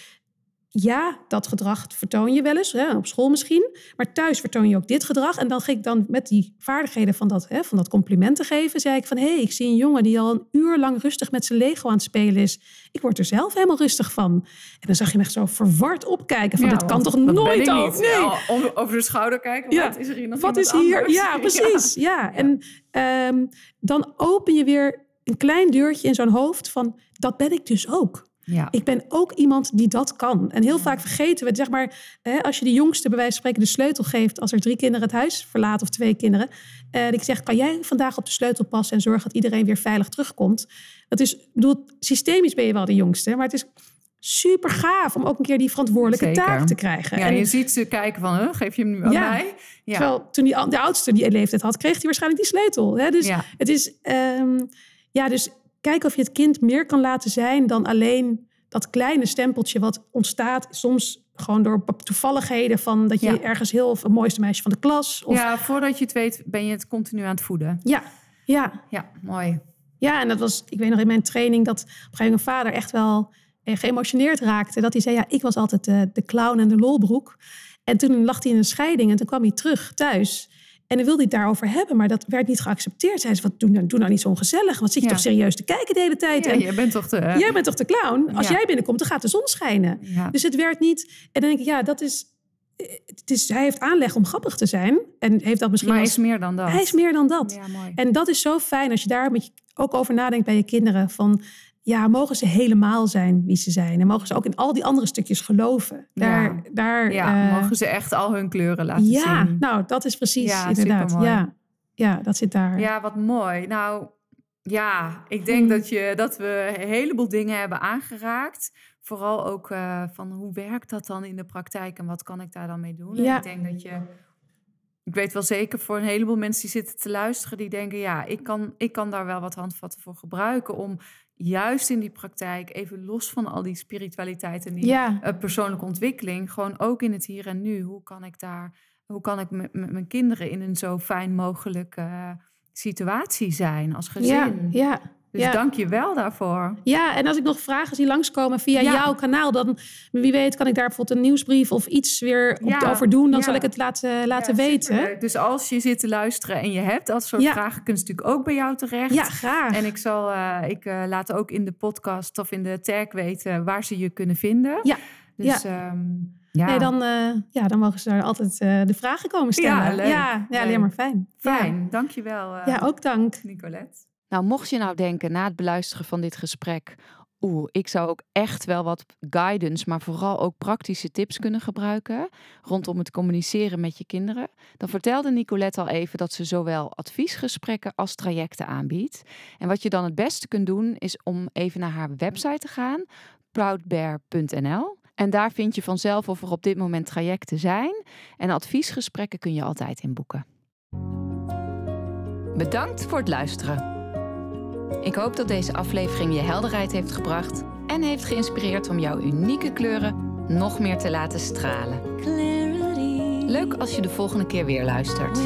ja, dat gedrag vertoon je wel eens, hè, op school misschien. Maar thuis vertoon je ook dit gedrag. En dan ging ik dan met die vaardigheden van dat, hè, van dat complimenten geven, zei ik van hé, hey, ik zie een jongen die al een uur lang rustig met zijn Lego aan het spelen is. Ik word er zelf helemaal rustig van. En dan zag je me echt zo verward opkijken van Ja, dit kan toch dat ben nooit niet. Nee. Om- over de schouder kijken, Ja, wat is er hier nog Wat iemand is hier? anders? Ja, [LAUGHS] precies. Ja. En ehm, dan open je weer een klein deurtje in zo'n hoofd van dat ben ik dus ook. Ja. Ik ben ook iemand die dat kan. En heel vaak vergeten we, het, zeg maar, hè, als je de jongste bij wijze van spreken de sleutel geeft, als er drie kinderen het huis verlaten of twee kinderen, en ik zeg, kan jij vandaag op de sleutel passen en zorgen dat iedereen weer veilig terugkomt? Dat is, ik bedoel, systemisch ben je wel de jongste, maar het is super gaaf om ook een keer die verantwoordelijke Zeker. taak te krijgen. Ja, En- je ziet ze kijken van, huh, geef je hem nu aan Ja. mij? Ja. Terwijl toen die, de oudste die leeftijd had, kreeg hij waarschijnlijk die sleutel. Hè? Dus Ja. het is, ehm, ja, dus kijk of je het kind meer kan laten zijn dan alleen dat kleine stempeltje wat ontstaat. Soms gewoon door toevalligheden van dat je Ja. ergens heel of het mooiste meisje van de klas. Of, ja, voordat je het weet ben je het continu aan het voeden. ja, ja, Ja, mooi. ja. En dat was, ik weet nog in mijn training dat op een gegeven moment mijn vader echt wel eh, geëmotioneerd raakte. Dat hij zei, ja, ik was altijd de, de clown en de lolbroek. En toen lag hij in een scheiding en toen kwam hij terug thuis. En dan wilde hij het daarover hebben, maar dat werd niet geaccepteerd. Zei ze, wat, doe, nou, doe nou niet zo ongezellig. Wat zit je Ja. toch serieus te kijken de hele tijd? Ja, en, je bent toch de... Jij bent toch de clown? Als Ja. jij binnenkomt, dan gaat de zon schijnen. Dus het werd niet... En dan denk ik, ja, dat is... Het is hij heeft aanleg om grappig te zijn. En heeft dat misschien maar als- is meer dan dat. Hij is meer dan dat. En dat is zo fijn als je daar met je, ook over nadenkt bij je kinderen. Van ja, mogen ze helemaal zijn wie ze zijn? En mogen ze ook in al die andere stukjes geloven? Daar, Ja. daar, ja, eh, mogen ze echt al hun kleuren laten ja, zien. nou, dat is precies Ja, inderdaad. supermooi. Ja, ja, dat zit daar. Ja, wat mooi. Nou, ja, ik denk Hmm. dat, je, dat we een heleboel dingen hebben aangeraakt. Vooral ook eh, van hoe werkt dat dan in de praktijk en wat kan ik daar dan mee doen? En Ja. Ik denk dat je... Ik weet wel zeker voor een heleboel mensen die zitten te luisteren... die denken, ja, ik kan, ik kan daar wel wat handvatten voor gebruiken... om juist in die praktijk, even los van al die spiritualiteit... en die Ja. eh, persoonlijke ontwikkeling, gewoon ook in het hier en nu. Hoe kan ik daar, hoe kan ik met met mijn kinderen in een zo fijn mogelijke eh, situatie zijn als gezin? Ja, ja, Dus Ja. dank je wel daarvoor. Ja, en als ik nog vragen zie langskomen via Ja. jouw kanaal, dan wie weet kan ik daar bijvoorbeeld een nieuwsbrief of iets weer op, Ja, over doen. Dan ja. zal ik het laten, laten Ja, weten. superleuk. Dus als je zit te luisteren en je hebt dat soort Ja. vragen, kunnen ze natuurlijk ook bij jou terecht. Ja, graag. En ik zal, eh, ik eh, laat ook in de podcast of in de tag weten waar ze je kunnen vinden. Ja, Dus ja. ja. Nee, dan, eh, ja, dan mogen ze daar altijd de vragen komen stellen. Ja, leuk. Ja, ja, alleen maar fijn. fijn. Dankjewel. eh Ja, ja ook dank. Nicolette. Nou, mocht je nou denken na het beluisteren van dit gesprek. Oeh, ik zou ook echt wel wat guidance, maar vooral ook praktische tips kunnen gebruiken. rondom het communiceren met je kinderen. Dan vertelde Nicolette al even dat ze zowel adviesgesprekken als trajecten aanbiedt. En wat je dan het beste kunt doen, is om even naar haar website te gaan: proudbear.nl. En daar vind je vanzelf of er op dit moment trajecten zijn. En adviesgesprekken kun je altijd inboeken. Bedankt voor het luisteren. Ik hoop dat deze aflevering je helderheid heeft gebracht en heeft geïnspireerd om jouw unieke kleuren nog meer te laten stralen. Leuk als je de volgende keer weer luistert.